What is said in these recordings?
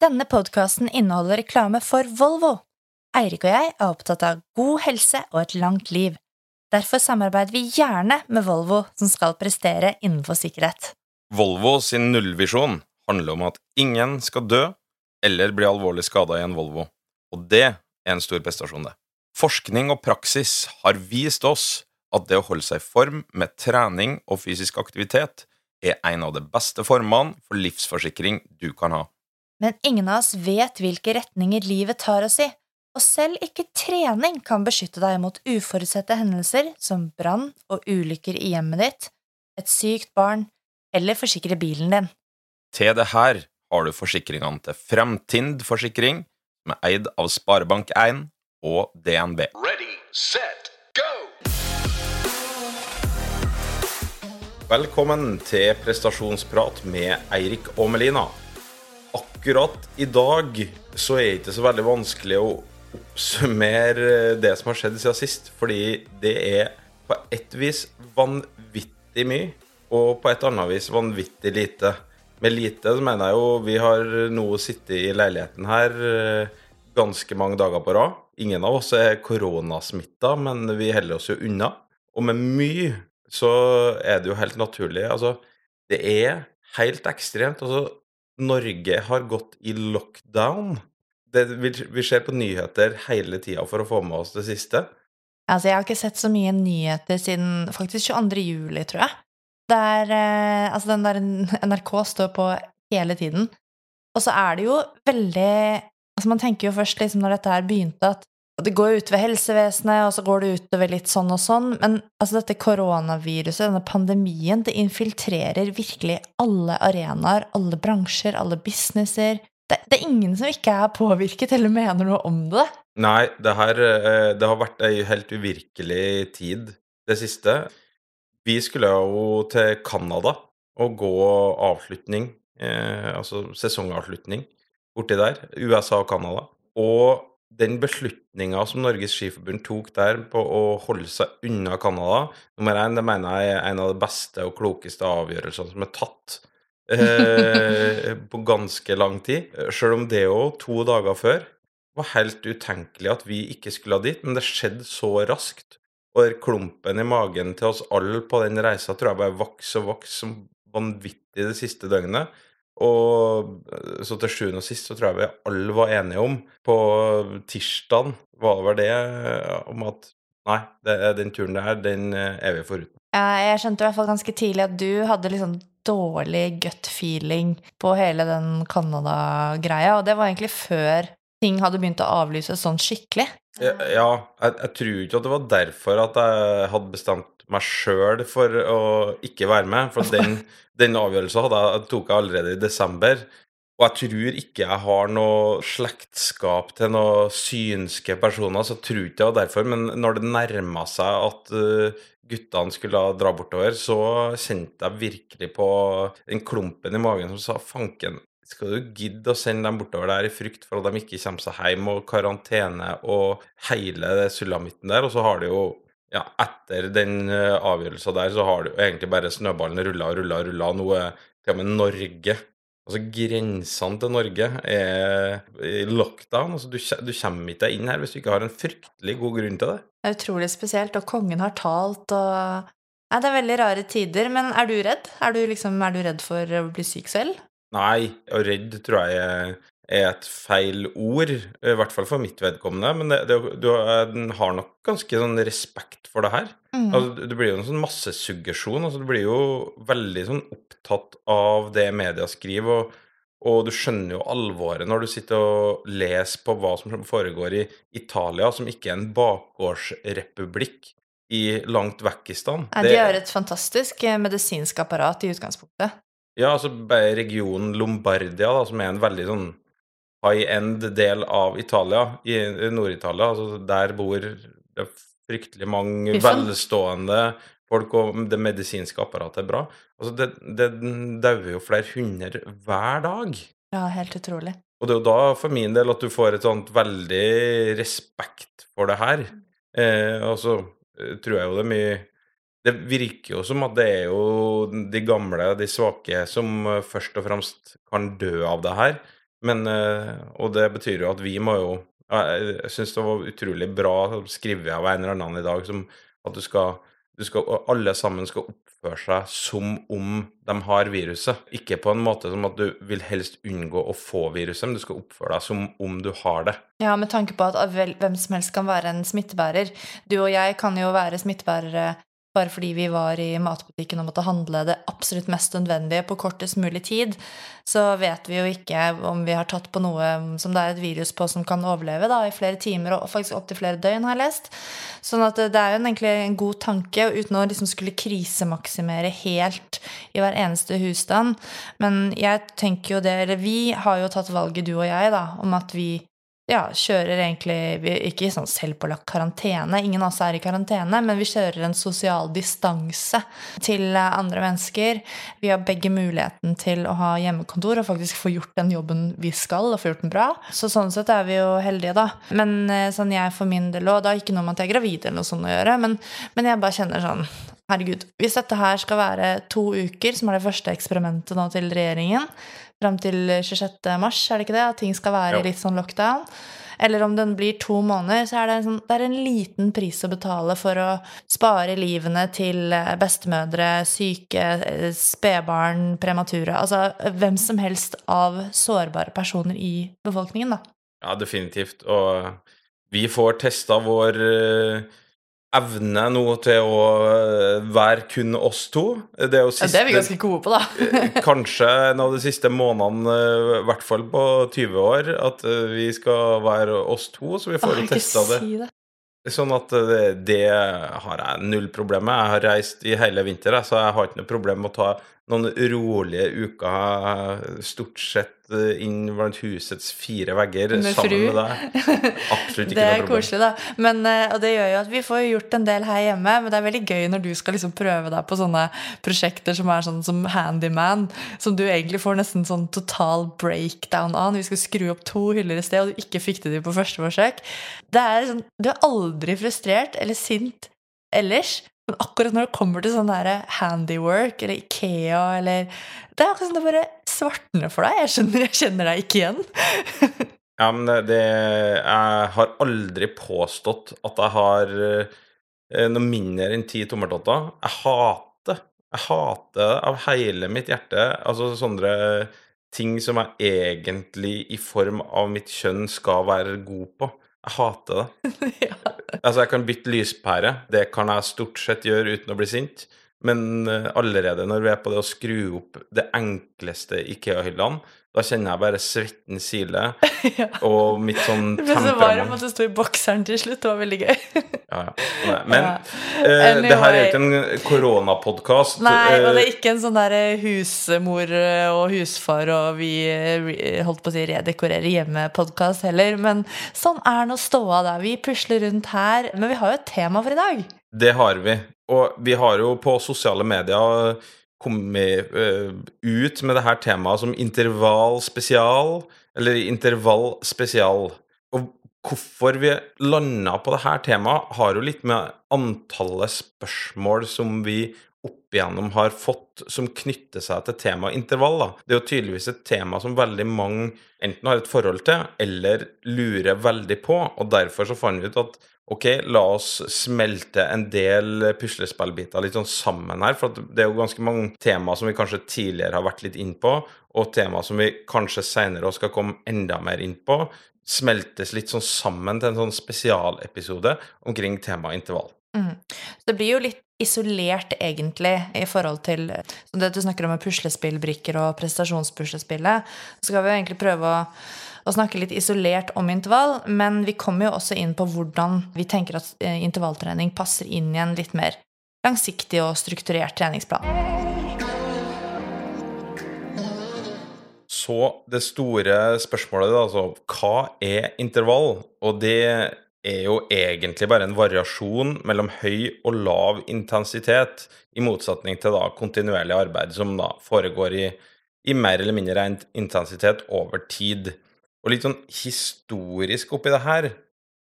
Denne podkasten inneholder reklame for Volvo. Eirik og jeg er opptatt av god helse og et langt liv. Derfor samarbeider vi gjerne med Volvo, som skal prestere innenfor sikkerhet. Volvo sin nullvisjon handler om at ingen skal dø eller bli alvorlig skada i en Volvo, og det er en stor prestasjon, det. Forskning og praksis har vist oss at det å holde seg i form med trening og fysisk aktivitet er en av de beste formene for livsforsikring du kan ha. Men ingen av oss vet hvilke retninger livet tar oss i, og selv ikke trening kan beskytte deg mot uforutsette hendelser som brann og ulykker i hjemmet ditt, et sykt barn eller forsikre bilen din. Til det her har du forsikringene til Fremtind Forsikring, som er eid av Sparebank1 og DNB. Ready, set, go! Velkommen til prestasjonsprat med Eirik og Melina. Akkurat i dag så er det ikke så veldig vanskelig å oppsummere det som har skjedd siden sist, fordi det er på et vis vanvittig mye, og på et annet vis vanvittig lite. Med lite så mener jeg jo vi har nå sittet i leiligheten her eh, ganske mange dager på rad. Ingen av oss er koronasmitta, men vi holder oss jo unna. Og med mye så er det jo helt naturlig. Altså, det er helt ekstremt. Altså, Norge har gått i lockdown. Det, vi, vi ser på nyheter hele tida for å få med oss det siste. Altså, jeg har ikke sett så mye nyheter siden faktisk 22. juli, tror jeg. Der, eh, altså den der NRK står på hele tiden. Og så er det jo veldig Altså, man tenker jo først, liksom, når dette her begynte, at det går utover helsevesenet, og så går det utover litt sånn og sånn, men altså, dette koronaviruset, denne pandemien, det infiltrerer virkelig alle arenaer, alle bransjer, alle businesser. Det, det er ingen som ikke er påvirket eller mener noe om det. Nei, det her eh, Det har vært ei helt uvirkelig tid, det siste. Vi skulle jo til Canada og gå avslutning, eh, altså sesongavslutning, borti der. USA og Canada. Og den beslutninga som Norges Skiforbund tok der på å holde seg unna Canada Nummer én, det mener jeg er en av de beste og klokeste avgjørelsene som er tatt eh, på ganske lang tid. Sjøl om det òg, to dager før, var helt utenkelig at vi ikke skulle ha dit. Men det skjedde så raskt. Og klumpen i magen til oss alle på den reisa tror jeg bare vokste og vokste som vanvittig det siste døgnet. Og eh, så til sjuende og sist så tror jeg vi alle var enige om På tirsdagen var det vel det eh, om at nei, det, den turen der, den eh, er vi foruten. Ja, jeg skjønte i hvert fall ganske tidlig at du hadde sånn dårlig gut feeling på hele den Canada-greia, og det var egentlig før ting hadde begynt å avlyses sånn skikkelig. Ja, ja jeg, jeg, tror ikke at det var derfor at jeg hadde bestemt meg sjøl for å ikke være med. For den, den avgjørelsen jeg, tok jeg allerede i desember. Og jeg tror ikke jeg har noe slektskap til noen synske personer, så jeg tror ikke det var derfor. Men når det nærma seg at uh, guttene skulle dra bortover, så kjente jeg virkelig på den klumpen i magen som sa fanken, skal du gidde å sende dem bortover der i frykt for at de ikke kommer seg hjem, og karantene og hele det sulamitten der, og så har de jo ja, etter den uh, avgjørelsen der, så har du egentlig bare snøballen rulla og rulla og rulla. Nå er til og med Norge Altså grensene til Norge er i lockdown. Altså, du, du kommer ikke deg inn her hvis du ikke har en fryktelig god grunn til det. Det er utrolig spesielt, og kongen har talt og Nei, det er veldig rare tider, men er du redd? Er du, liksom, er du redd for å bli syk selv? Nei, og redd tror jeg er et feil ord, i hvert fall for mitt vedkommende. Men det, det, du har nok ganske sånn respekt for det her. Mm. Altså, det blir jo en sånn massesuggesjon. Altså, du blir jo veldig sånn opptatt av det media skriver, og, og, du skjønner jo alvoret når du sitter og leser på hva som foregår i Italia, som ikke er en bakgårdsrepublikk i langt vekk i stand. Ja, de har et fantastisk eh, medisinsk apparat i utgangspunktet. Ja, altså regionen Lombardia, da, som er en veldig sånn high end del av Italia, i Nord-Italia. Altså, der bor det fryktelig mange velstående folk, og det medisinske apparatet er bra. Altså, det, det dauer jo flere hundre hver dag. Ja, helt utrolig. Og det er jo da, for min del, at du får et sånt veldig respekt for det her. Eh, og så eh, tror jeg jo det er mye Det virker jo som at det er jo de gamle, de svake, som først og fremst kan dø av det her. Men, eh, og det betyr jo at vi må jo Jeg, syns det var utrolig bra skrevet av en eller annen i dag som at du skal, du skal Alle sammen skal oppføre seg som om de har viruset. Ikke på en måte som at du vil helst unngå å få viruset, men du skal oppføre deg som om du har det. Ja, med tanke på at hvem som helst kan være en smittebærer. Du og jeg kan jo være smittebærere bare fordi vi var i matbutikken og måtte handle det absolutt mest nødvendige på kortest mulig tid. Så vet vi jo ikke om vi har tatt på noe som det er et virus på som kan overleve da, i flere timer og faktisk opptil flere døgn, har jeg lest. Sånn at det er jo egentlig en god tanke, uten å liksom skulle krisemaksimere helt i hver eneste husstand. Men jeg tenker jo det, eller vi har jo tatt valget, du og jeg, da, om at vi ja, kjører egentlig Ikke sånn selvpålagt karantene, ingen av oss er i karantene, men vi kjører en sosial distanse til eh, andre mennesker. Vi har begge muligheten til å ha hjemmekontor og faktisk få gjort den jobben vi skal, og få gjort den bra. Så sånn sett er vi jo heldige, da. Men eh, sånn jeg for min del òg, det har ikke noe med at jeg er gravid eller noe sånt å gjøre, men, men jeg bare kjenner sånn Herregud, hvis dette her skal være to uker, som er det første eksperimentet nå til regjeringen, fram til 26. mars, er det ikke det? At ting skal være Jo. litt sånn lockdown. Eller om den blir to måneder, så er det, en sånn, det er en liten pris å betale for å spare livene til eh, bestemødre, syke, eh, spedbarn, premature Altså hvem som helst av sårbare personer i befolkningen, da. Ja, definitivt. Og vi får testa vår eh, evne nå til å eh, være kun oss to. Det er jo Ja, det er vi ganske gode på, da. Kanskje en av de siste månedene, eh, i hvert fall på 20 år, at eh, vi skal være oss to, så vi får jo testa det. si det. Sånn at det, det har jeg null problem med. Jeg har reist i hele vinter, så jeg har ikke noe problem med å ta noen rolige uker stort sett eh, inn blant husets fire vegger Med sammen med deg. Absolutt ikke Det er koselig, da. Men, eh, og det gjør jo at vi får gjort en del her hjemme, men det er veldig gøy når du skal liksom prøve deg på sånne prosjekter som er sånn som handyman, som du egentlig får nesten sånn total breakdown av. Når vi skulle skru opp to hyller i sted, og du ikke fikk det dem på første forsøk. Det er sånn, Du er aldri frustrert eller sint ellers. Men akkurat når det kommer til sånn der handywork eller Ikea eller Det er akkurat som det bare svartner for deg. Jeg skjønner, jeg kjenner deg ikke igjen. Ja, men det, det Jeg har aldri påstått at jeg har eh, noe mindre enn ti tommeltotter. Jeg hater Jeg hater av hele mitt hjerte altså sånne ting som jeg egentlig i form av mitt kjønn skal være god på. Jeg hater det. ja. Altså, jeg kan bytte lyspære. Det kan jeg stort sett gjøre uten å bli sint. Men eh, allerede når vi er på det å skru opp det enkleste Ikea-hyllene, da kjenner jeg bare svetten sile, ja. og mitt sånn Det ble så varm temperament at du sto i bokseren til slutt. Det var veldig gøy. ja, ja. Men Ja. eh, det her er jo ikke en koronapodkast. Nei, og det Eh, er ikke en sånn der husmor og husfar og vi eh, holdt på å si redekorerer hjemme-podkast heller. Men sånn er nå ståa der. Vi pusler rundt her. Men vi har jo et tema for i dag. Det har vi. Og vi har jo på sosiale medier kommet eh, ut med det her temaet som intervall spesial, eller intervall spesial. Og hvorfor vi landa på det her temaet, har jo litt med antallet spørsmål som vi opp igjennom har fått som knytter seg til temaet intervall. Da. Det er jo tydeligvis et tema som veldig mange enten har et forhold til, eller lurer veldig på. Og derfor så fant vi ut at ok, la oss smelte en del puslespillbiter litt sånn sammen her. For det er jo ganske mange temaer som vi kanskje tidligere har vært litt inn på, og temaer som vi kanskje seinere skal komme enda mer inn på. Smeltes litt sånn sammen til en sånn spesialepisode omkring temaet intervall. Så det blir jo litt isolert, egentlig, i forhold til det du snakker om med puslespillbrikker og prestasjonspuslespillet. Så skal vi jo egentlig prøve å, å snakke litt isolert om intervall, men vi kommer jo også inn på hvordan vi tenker at eh, intervalltrening passer inn i en litt mer langsiktig og strukturert treningsplan. Så det store spørsmålet, da, altså hva er intervall? Og det er jo egentlig bare en variasjon mellom høy og lav intensitet, i motsetning til da kontinuerlig arbeid som da foregår i, i mer eller mindre int- intensitet over tid. Og litt sånn historisk oppi det her,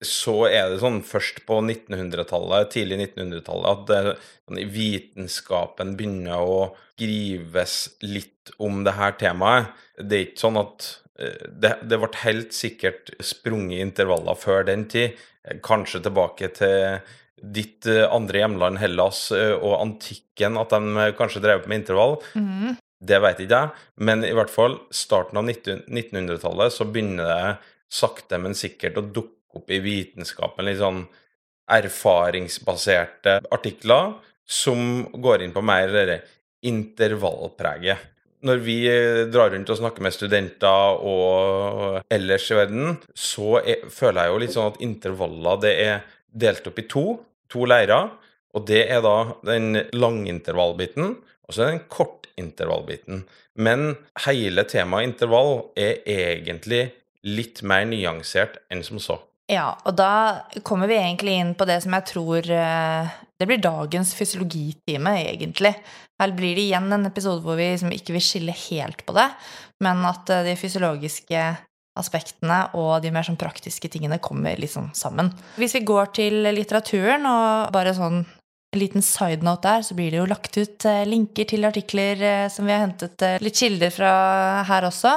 så er det sånn først på 1900-tallet, tidlig 1900-tallet, at det, sånn, vitenskapen begynner å skrives litt om det her temaet. Det er ikke sånn at det, det ble helt sikkert sprunget intervaller før den tid. Eh, Kanskje tilbake til ditt eh, andre hjemland, Hellas, eh, og antikken, at de eh, kanskje drev med intervall. Mm. Det vet ikke jeg, men i hvert fall starten av 1900-tallet så begynner det sakte, men sikkert å dukke opp i vitenskapen litt sånn erfaringsbaserte artikler som går inn på mer det intervallpreget. Når vi eh, drar rundt og snakker med studenter og ellers i verden, så er, føler jeg jo litt sånn at intervaller det er delt opp i to, to leirer. Og det er da den langintervallbiten, og så er det den kortintervallbiten. Men hele temaet intervall er egentlig litt mer nyansert enn som så. Ja, og da kommer vi egentlig inn på det som jeg tror eh, Det blir dagens fysiologitime, egentlig. Her blir det igjen en episode hvor vi liksom ikke vil skille helt på det, men at eh, de fysiologiske aspektene og de mer sånn praktiske tingene kommer liksom sammen. Hvis vi går til litteraturen og bare sånn en liten side note der, så blir det jo lagt ut eh, linker til artikler eh, som vi har hentet litt kilder fra her også.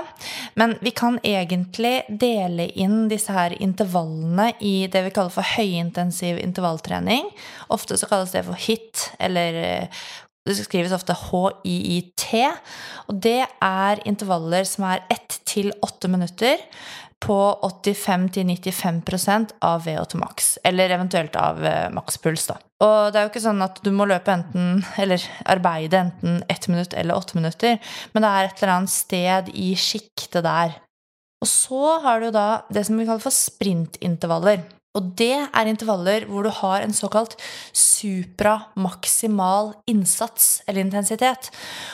Men vi kan egentlig dele inn disse her intervallene i det vi kaller for høyintensiv intervalltrening. Ofte så kalles det for HIT, eller det skrives ofte HIIT. Og det er intervaller som er 1-8 minutter på 85-95 av VO2 max, eller eventuelt av eh, makspuls, da. Og det er jo ikke sånn at du må løpe enten, eller arbeide enten 1 minutt eller 8 minutter, men det er et eller annet sted i sjiktet der. Og så har du da det som vi kaller for sprintintervaller. Og det er intervaller hvor du har en såkalt supramaksimal innsats eller intensitet.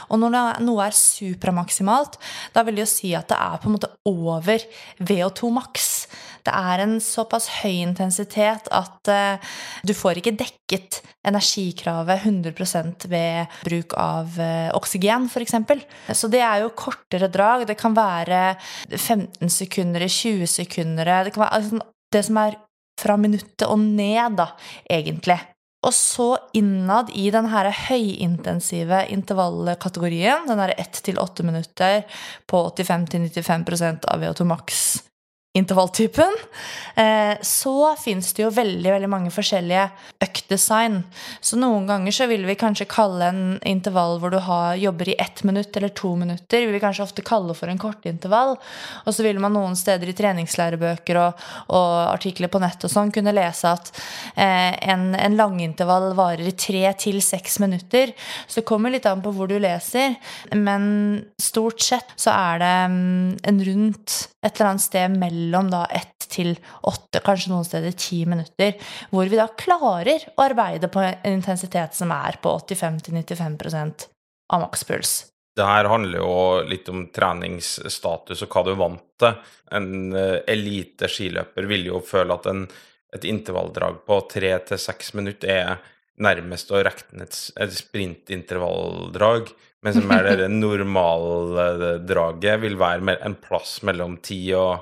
Og når noe er supramaksimalt, da vil det jo si at det er på en måte over VO2 maks. Det er en såpass høy intensitet at eh, du får ikke dekket energikravet 100% ved bruk av eh, oksygen, f.eks. Så det er jo kortere drag. Det kan være 15 sekunder, 20 sekunder Det kan være altså, det som er fra minuttet og ned, da, egentlig. Og så innad i den her høyintensive intervallkategorien, den der 1 til 8 minutter på 85-95% av VO2 max intervalltypen, eh, så fins det jo veldig veldig mange forskjellige øktdesign. Så noen ganger så vil vi kanskje kalle en intervall hvor du har, jobber i ett minutt eller to minutter, vil vi kanskje ofte kalle for en kortintervall. Og så vil man noen steder i treningslærebøker og, og artikler på nett og sånn kunne lese at eh, en, en langintervall varer i tre til seks minutter. Så det kommer litt an på hvor du leser, men stort sett så er det mm, en rundt et eller annet sted mellom da ett til åtte, kanskje noen steder ti minutter, hvor vi da klarer å arbeide på en intensitet som er på 85-95% av makspuls. Det her handler jo litt om treningsstatus og hva du er vant til. En uh, elite skiløper vil jo føle at en, et intervalldrag på tre til seks minutter er nærmest å regne et, et sprintintervalldrag. Mens mer det normaldraget vil være en plass mellom 10 og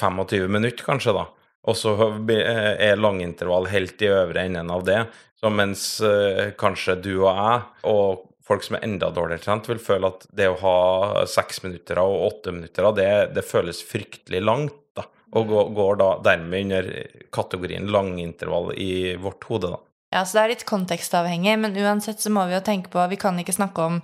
25 minutter, kanskje, da. Og så er langintervall helt i øvre enden av det. Så mens uh, kanskje du og jeg, og folk som er enda dårligere trent, vil føle at det å ha seks minutter og åtte minutter, det, det føles fryktelig langt. da, Og går, går da dermed under kategorien langintervall i vårt hode, da. Ja, så det er litt kontekstavhengig, men uansett så må vi jo tenke på Vi kan ikke snakke om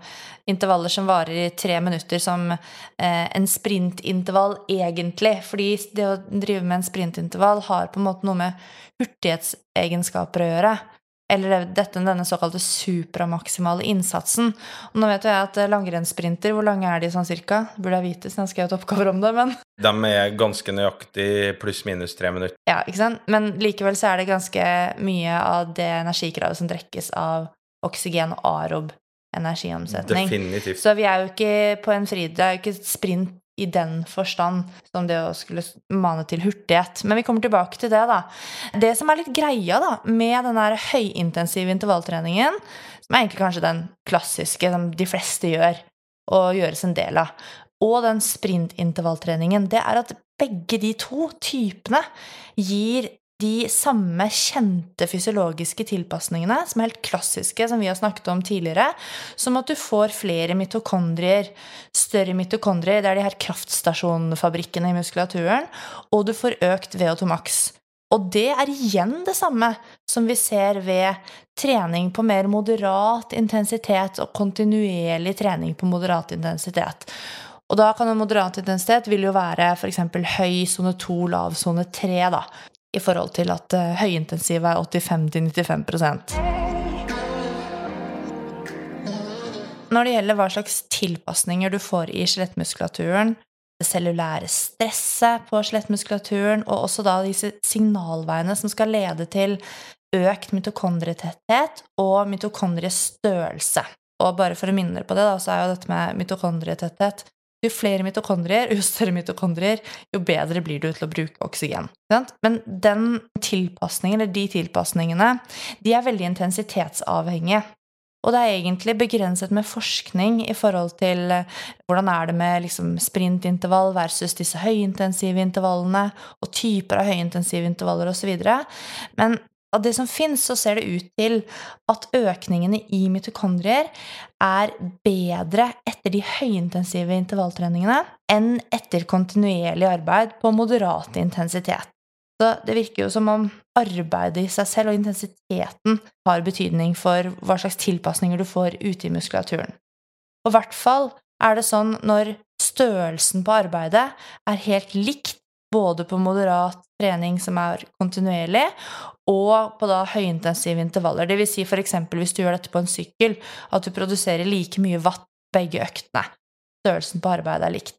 intervaller som varer i tre minutter som eh, en sprintintervall, egentlig. Fordi det å drive med en sprintintervall har på en måte noe med hurtighetsegenskaper å gjøre. Eller dette, denne såkalte supramaksimale innsatsen. Og nå vet jo jeg at langrennssprinter, hvor lange er de sånn cirka? Burde jeg vite, så jeg har skrevet oppgaver om det, men De er ganske nøyaktig pluss-minus tre minutter. Ja, ikke sant? Men likevel så er det ganske mye av det energikravet som drekkes av oksygen og arob energiomsetning. Definitivt. Så vi er jo ikke på en fri... Det er jo ikke sprint i den forstand som det å skulle mane til hurtighet. Men vi kommer tilbake til det, da. Det som er litt greia da, med den der høyintensive intervalltreningen, som er egentlig kanskje den klassiske som de fleste gjør, og gjøres en del av, og den sprintintervalltreningen, det er at begge de to typene gir de samme kjente fysiologiske tilpasningene, som er helt klassiske, som vi har snakket om tidligere, som at du får flere mitokondrier, større mitokondrier, det er de her kraftstasjonfabrikkene i muskulaturen, og du får økt VO2 max. Og det er igjen det samme som vi ser ved trening på mer moderat intensitet og kontinuerlig trening på moderat intensitet. Og da kan en moderat intensitet vil jo være f.eks. høy sone 2, lav sone 3, da i forhold til at uh, høyintensiv er 85-95 Når det gjelder hva slags tilpasninger du får i skjelettmuskulaturen, det cellulære stresset på skjelettmuskulaturen, og også da disse signalveiene som skal lede til økt mitokondrietetthet og mitokondriestørrelse. Og bare for å minne dere på det, da, så er jo dette med mitokondrietetthet jo flere mitokondrier, jo større mitokondrier, jo bedre blir du til å bruke oksygen. Men den tilpasningen, eller de tilpasningene, de er veldig intensitetsavhengige. Og det er egentlig begrenset med forskning i forhold til eh, hvordan er det med liksom sprintintervall versus disse høyintensive intervallene, og typer av høyintensive intervaller osv. Men av det som fins, så ser det ut til at økningene i mitokondrier er bedre etter de høyintensive intervalltreningene enn etter kontinuerlig arbeid på moderat intensitet. Så det virker jo som om arbeidet i seg selv og intensiteten har betydning for hva slags tilpasninger du får ute i muskulaturen. Og i hvert fall er det sånn når størrelsen på arbeidet er helt likt både på moderat trening som er kontinuerlig, og på da høyintensive intervaller. Vil si f.eks. hvis du gjør dette på en sykkel, at du produserer like mye watt begge øktene. Størrelsen på arbeidet er likt.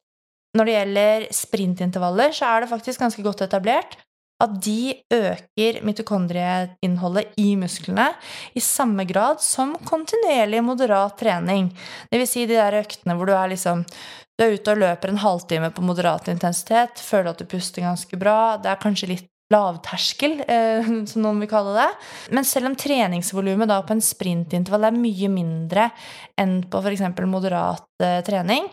Når det gjelder sprintintervaller, så er det faktisk ganske godt etablert at de øker mitokondrieinnholdet i musklene i samme grad som kontinuerlig moderat trening. Det vil si de der øktene hvor du er liksom du er ute og løper en halvtime på moderat intensitet, føler at du puster ganske bra. Det er kanskje litt lavterskel, eh, som noen vil kalle det. Men selv om treningsvolumet på en sprintintervall er mye mindre enn på f.eks. moderat eh, trening,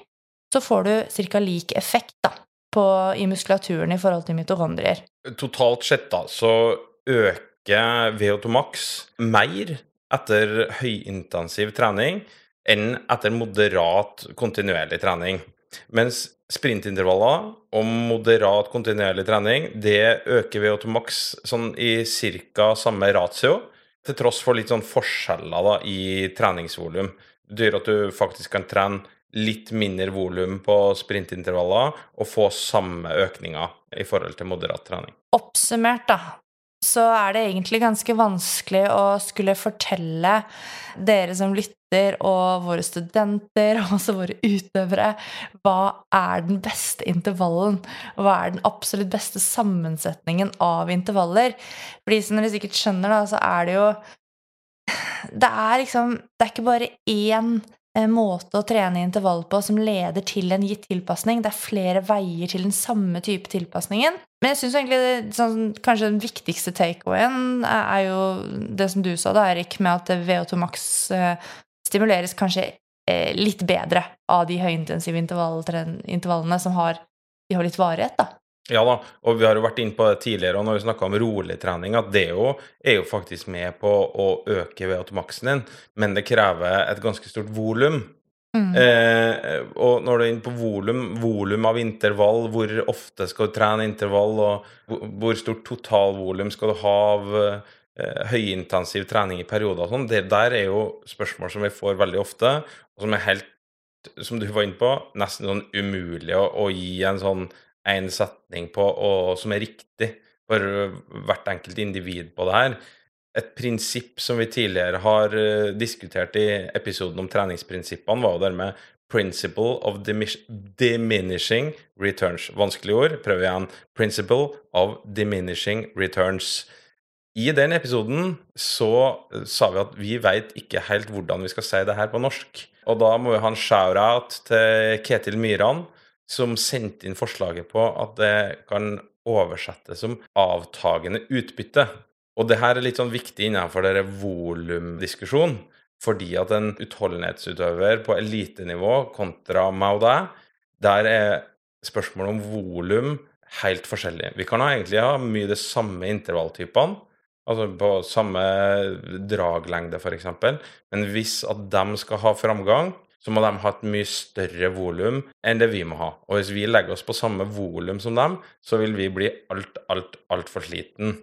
så får du ca. lik effekt da, på, i muskulaturen i forhold til mitokondrier. Totalt sett da, så øker VO2 max mer etter høyintensiv trening enn etter moderat kontinuerlig trening. Mens sprintintervaller og moderat kontinuerlig trening det øker VO2 max sånn i ca. samme ratio, til tross for litt sånn forskjeller da, i treningsvolum. Det gjør at du faktisk kan trene litt mindre volum på sprintintervaller og få samme økninger i forhold til moderat trening. Oppsummert, da, så er det egentlig ganske vanskelig å skulle fortelle dere som lytter, og våre studenter, og også våre utøvere, hva er den beste intervallen? Hva er den absolutt beste sammensetningen av intervaller? Fordi som dere sikkert skjønner, da, så er det jo Det er liksom Det er ikke bare én Eh, måte å trene intervall på som leder til en gitt tilpasning. Det er flere veier til den samme type tilpasningen. Men jeg syns egentlig sånn, kanskje den viktigste takeawayen er jo det som du sa, da, Erik, med at VO2 max stimuleres kanskje eh, litt bedre av de høyintensive intervallene som har, har litt varighet, da. Ja da, og vi har jo vært inne på det tidligere og når vi snakka om rolig trening, at det jo er jo faktisk med på å øke VO2-maksen din, men det krever et ganske stort volum. Mm. Eh, og når du er inne på volum, volum av intervall, hvor ofte skal du trene intervall, og hvor stort totalvolum skal du ha av eh, høyintensiv trening i perioder og sånn, det der er jo spørsmål som vi får veldig ofte, og som er helt, som du var inne på, nesten sånn umulig å, å gi en sånn én setning på, og som er riktig for hvert enkelt individ på det her. Et prinsipp som vi tidligere har uh, diskutert i episoden om treningsprinsippene, var jo det med 'principle of diminishing returns'. Vanskelig ord. Prøv igjen. 'Principle of diminishing returns'. I den episoden så uh, sa vi at vi veit ikke helt hvordan vi skal si det her på norsk. Og da må vi ha en shout-out til Ketil Myran, som sendte inn forslaget på at det kan oversettes som avtagende utbytte. Og det her er litt sånn viktig innenfor denne volumdiskusjonen. Fordi at en utholdenhetsutøver på elitenivå kontra meg og deg, der er spørsmålet om volum helt forskjellig. Vi kan egentlig ha mye de samme intervalltypene, altså på samme draglengde f.eks., men hvis at de skal ha framgang, så må de ha et mye større volum enn det vi må ha. Og hvis vi legger oss på samme volum som dem, så vil vi bli alt, alt, altfor sliten.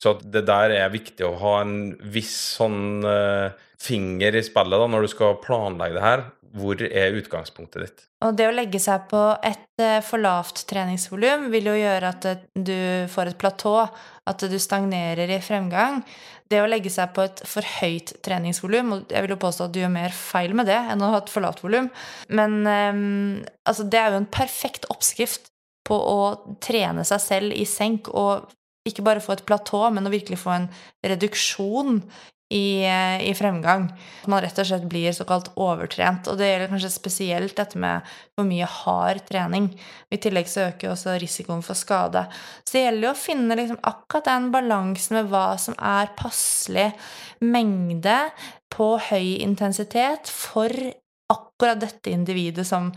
Så det der er viktig å ha en viss sånn eh, finger i spillet da, når du skal planlegge det her. Hvor er utgangspunktet ditt? Og det å legge seg på et eh, for lavt treningsvolum vil jo gjøre at eh, du får et platå, at du stagnerer i fremgang. Det å legge seg på et for høyt treningsvolum, og jeg vil jo påstå at du gjør mer feil med det enn å ha et for lavt volum, men ehm, altså, det er jo en perfekt oppskrift på å trene seg selv i senk og ikke bare få et platå, men å virkelig få en reduksjon i, eh, i fremgang. Man rett og slett blir såkalt overtrent. Og det gjelder kanskje spesielt dette med for mye hard trening. I tillegg så øker også risikoen for skade. Så det gjelder jo å finne liksom akkurat den balansen med hva som er passelig mengde på høy intensitet for akkurat dette individet som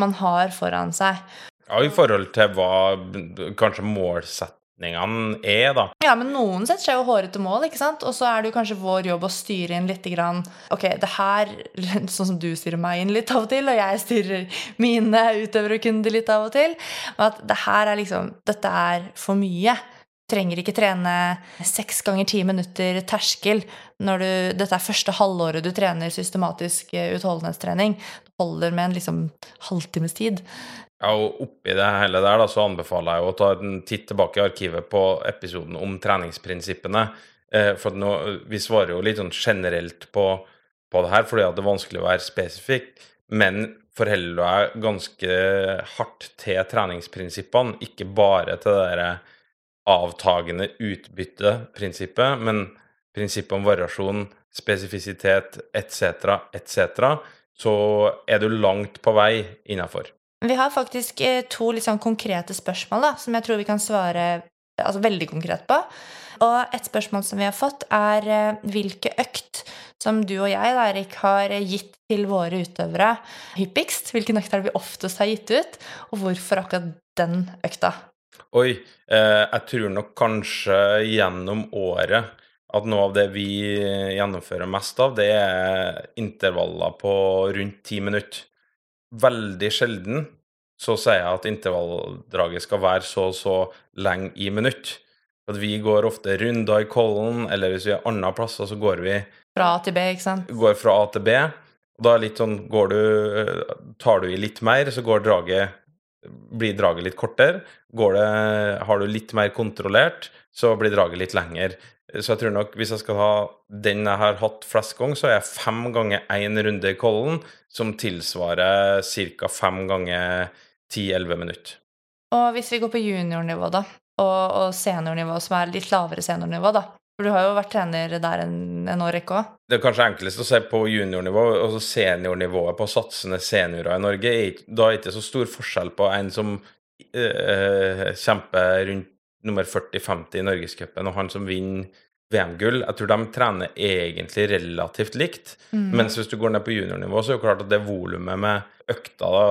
man har foran seg. Ja, i forhold til hva kanskje målsettingene er, da. Ja, men noen setter seg jo hårete mål, ikke sant? Og så er det jo kanskje vår jobb å styre inn litt grann Ok, det her Sånn som du styrer meg inn litt av og til, og jeg styrer mine utøvere og kunder litt av og til. Og at det her er liksom Dette er for mye. Trenger ikke trene seks ganger ti minutter terskel når du Dette er første halvåret du trener systematisk utholdenhetstrening. Det holder med en liksom halvtimes tid. Ja, og oppi det hele der da, så anbefaler jeg å ta en titt tilbake i arkivet på episoden om treningsprinsippene. Eh, for nå, vi svarer jo litt sånn generelt på, på det her, fordi det er vanskelig å være spesifikk. Men forholder deg ganske hardt til treningsprinsippene, ikke bare til det derre avtagende utbytteprinsippet, men prinsippet om variasjon, spesifisitet etc., etc., så er du langt på vei innafor. Vi har faktisk eh, to litt sånn konkrete spørsmål da, som jeg tror vi kan svare altså, veldig konkret på. Og et spørsmål som vi har fått, er eh, hvilke økt som du og jeg, da, Erik, har gitt til våre utøvere hyppigst? Hvilken økt er det vi oftest har gitt ut, og hvorfor akkurat den økta? Oi, eh, jeg tror nok kanskje gjennom året at noe av det vi gjennomfører mest av, det er intervaller på rundt ti minutter veldig sjelden så sier jeg at intervalldraget skal være så og så lenge i minutt. At vi går ofte runder i Kollen, eller hvis vi er andre plasser, så går vi Fra A til B, ikke sant? Går fra A til B. Og da er litt sånn går du, Tar du i litt mer, så går draget blir draget litt kortere. Går det, har du litt mer kontrollert, så blir draget litt lengre. Så jeg tror nok hvis jeg skal ha den jeg har hatt flest ganger, så er jeg fem ganger én runde i Kollen, som tilsvarer ca. fem ganger ti-elleve minutter. Og hvis vi går på juniornivå, da, og, og seniornivå, som er litt lavere seniornivå, da. For du har jo vært trener der en, en årrekke òg. Det er kanskje enklest å se på juniornivå. altså Seniornivået på satsende seniorer i Norge Da er det ikke så stor forskjell på en som øh, kjemper rundt nummer 40-50 i Norgescupen, og han som vinner VM-gull. Jeg tror de trener egentlig relativt likt. Mm. Mens hvis du går ned på juniornivå, så er det klart at det volumet med økta da,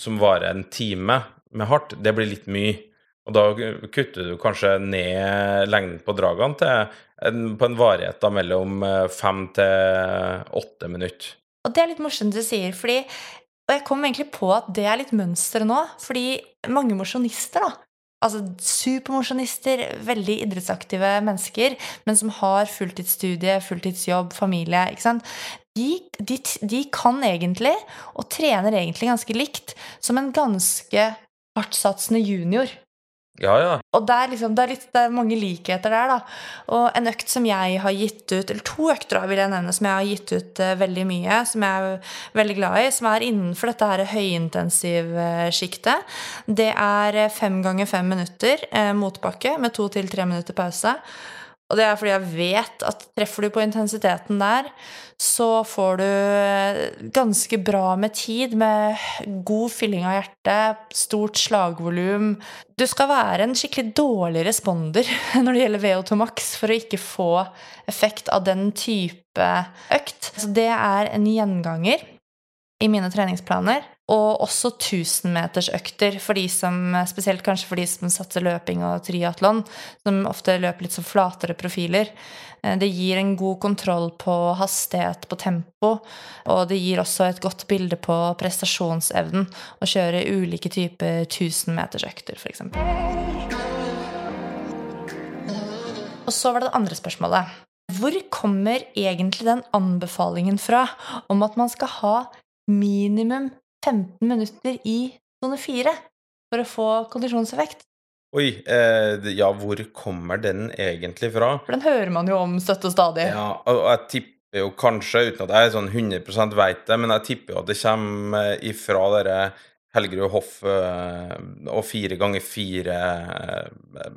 som varer en time med hardt, det blir litt mye. Og da kutter du kanskje ned lengden på dragene til en, på en varighet da mellom eh, fem til åtte minutter. Og det er litt morsomt du sier, fordi Og jeg kom egentlig på at det er litt mønsteret nå. Fordi mange mosjonister, da, altså supermosjonister, veldig idrettsaktive mennesker, men som har fulltidsstudie, fulltidsjobb, familie, ikke sant. De, de, de, kan egentlig, og trener egentlig ganske likt, som en ganske hardtsatsende junior. Ja, ja. Og det er, liksom, det, er litt, det er mange likheter der, da. Og en økt som jeg har gitt ut, eller to økter vil jeg nevne, som jeg har gitt ut uh, veldig mye, som jeg er veldig glad i, som er innenfor dette her høyintensivsjiktet, det er fem ganger fem minutter uh, motbakke med to til tre minutter pause. Og det er fordi jeg vet at treffer du på intensiteten der, så får du eh, ganske bra med tid, med god fylling av hjertet, stort slagvolum. Du skal være en skikkelig dårlig responder når det gjelder VO2 max, for å ikke få effekt av den type økt. Så det er en gjenganger i mine treningsplaner. Og også 1000-metersøkter, for de som, spesielt kanskje for de som satser løping og triatlon, som ofte løper litt så flatere profiler. Eh, Det gir en god kontroll på hastighet, på tempo, og det gir også et godt bilde på prestasjonsevnen å kjøre ulike typer 1000-metersøkter, f.eks. Og så var det det andre spørsmålet. Hvor kommer egentlig den anbefalingen fra om at man skal ha minimum 15 minutter i sone 4 for å få kondisjonseffekt? Oi, eh, ja, hvor kommer den egentlig fra? For den hører man jo om støtt og stadig. Ja, og jeg tipper jo kanskje, uten at jeg sånn 100 vet det, men jeg tipper jo at det kommer ifra dere Helgerud Hoff eh, og fire ganger fire eh,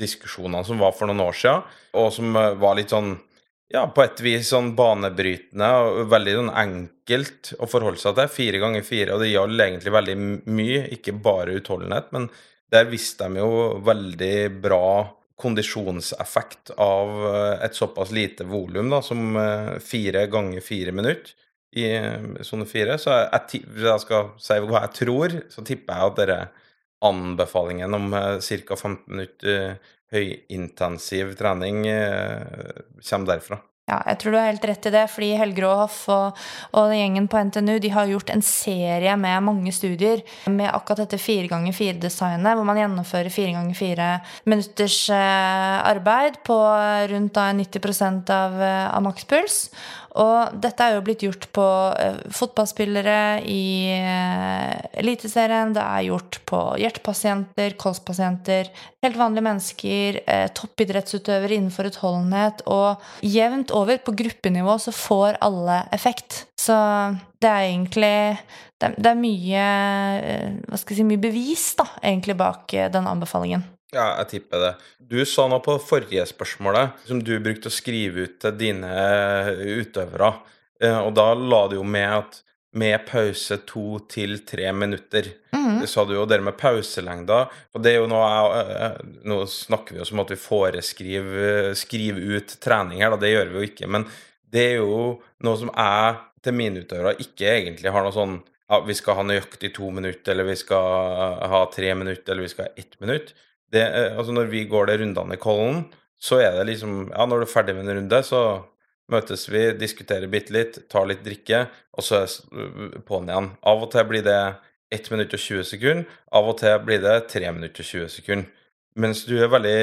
diskusjonene som var for noen år siden, og som eh, var litt sånn ja, på et vis sånn banebrytende og veldig sånn enkelt å forholde seg til. Fire ganger fire, og det gjaldt egentlig veldig mye, ikke bare utholdenhet, men der visste de jo veldig bra kondisjonseffekt av eh, et såpass lite volum som eh, fire ganger fire minutter i eh, sone fire. Så jeg, hvis jeg skal si hva jeg tror, så tipper jeg at denne anbefalingen om ca. 15 minutter høyintensiv trening eh, kommer derfra. Ja, jeg tror du har helt rett i det, fordi Helge Råhoff og, og gjengen på NTNU de har gjort en serie med mange studier med akkurat dette 4x4-designet, hvor man gjennomfører 4x4 minutters eh, arbeid på rundt da 90 av, eh, av makspuls. Og dette er jo blitt gjort på eh, fotballspillere i eh, Eliteserien, det er gjort på hjertepasienter, kolspasienter, helt vanlige mennesker, eh, toppidrettsutøvere innenfor utholdenhet, og jevnt over på gruppenivå så får alle effekt. Så det er egentlig det er, mye hva skal jeg si, mye bevis da, egentlig bak den anbefalingen. Ja, jeg tipper det. Du sa noe på forrige spørsmålet som du brukte å skrive ut til dine utøvere. Eh, Og da la du jo med at med pause to til tre minutter. Mm. Det sa du jo der med pauselengda. Og det er jo noe jeg, eh, Nå snakker vi jo som at vi foreskriver skriver ut trening her, da. Det gjør vi jo ikke. Men det er jo noe som jeg til mine utøvere ikke egentlig har noe sånn ja, vi skal ha nøyaktig to minutter, eller vi skal ha tre minutter, eller vi skal ha ett minutt. Det, eh, altså når vi går de rundene i Kollen, så er det liksom Ja, når du er ferdig med en runde, så møtes vi, diskuterer bitte litt, tar litt drikke, og så er på'n igjen. Av og til blir det 1 minutt og 20 sekunder, av og til blir det 3 minutter og 20 sekunder. Mens du er veldig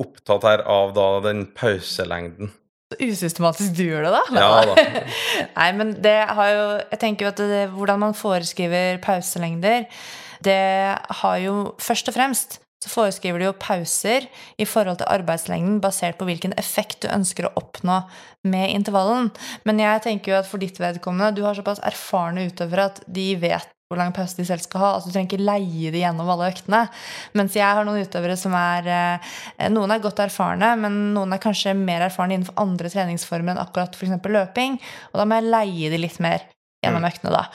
opptatt her av da den pauselengden. Så usystematisk du gjør det, da. Ja da. Nei, men det har jo Jeg tenker jo at det, hvordan man foreskriver pauselengder, det har jo først og fremst så foreskriver du jo pauser i forhold til arbeidslengden basert på hvilken effekt du ønsker å oppnå med intervallen. Men jeg tenker jo at for ditt vedkommende, du har såpass erfarne utøvere at de vet hvor lang pause de selv skal ha. Altså Du trenger ikke leie de gjennom alle øktene. Mens jeg har noen utøvere som er eh, Noen er godt erfarne, men noen er kanskje mer erfarne innenfor andre treningsformer enn akkurat f.eks. løping. Og da må jeg leie de litt mer gjennom øktene, da.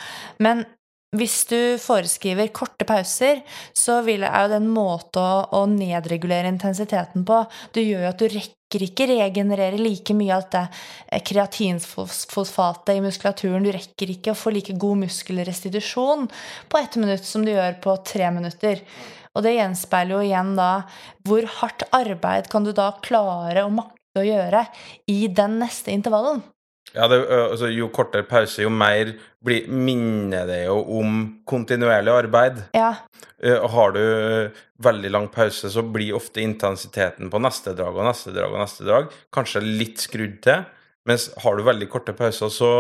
Men hvis du foreskriver korte pauser, så er jo det en måte å, nedregulere intensiteten på. Det gjør jo at du rekker ikke regenerere like mye av dette eh, kreatinfosfatet i muskulaturen. Du rekker ikke å få like god muskelrestitusjon på ett minutt som du gjør på tre minutter. Og det gjenspeiler jo igjen da hvor hardt arbeid kan du da klare å makte å gjøre i den neste intervallen. Ja, det, altså, jo kortere pause, jo mer blir, minner det jo om kontinuerlig arbeid. Ja, Har du veldig lang pause, så blir ofte intensiteten på neste drag og neste drag og neste drag kanskje litt skrudd til. Mens har du veldig korte pauser, så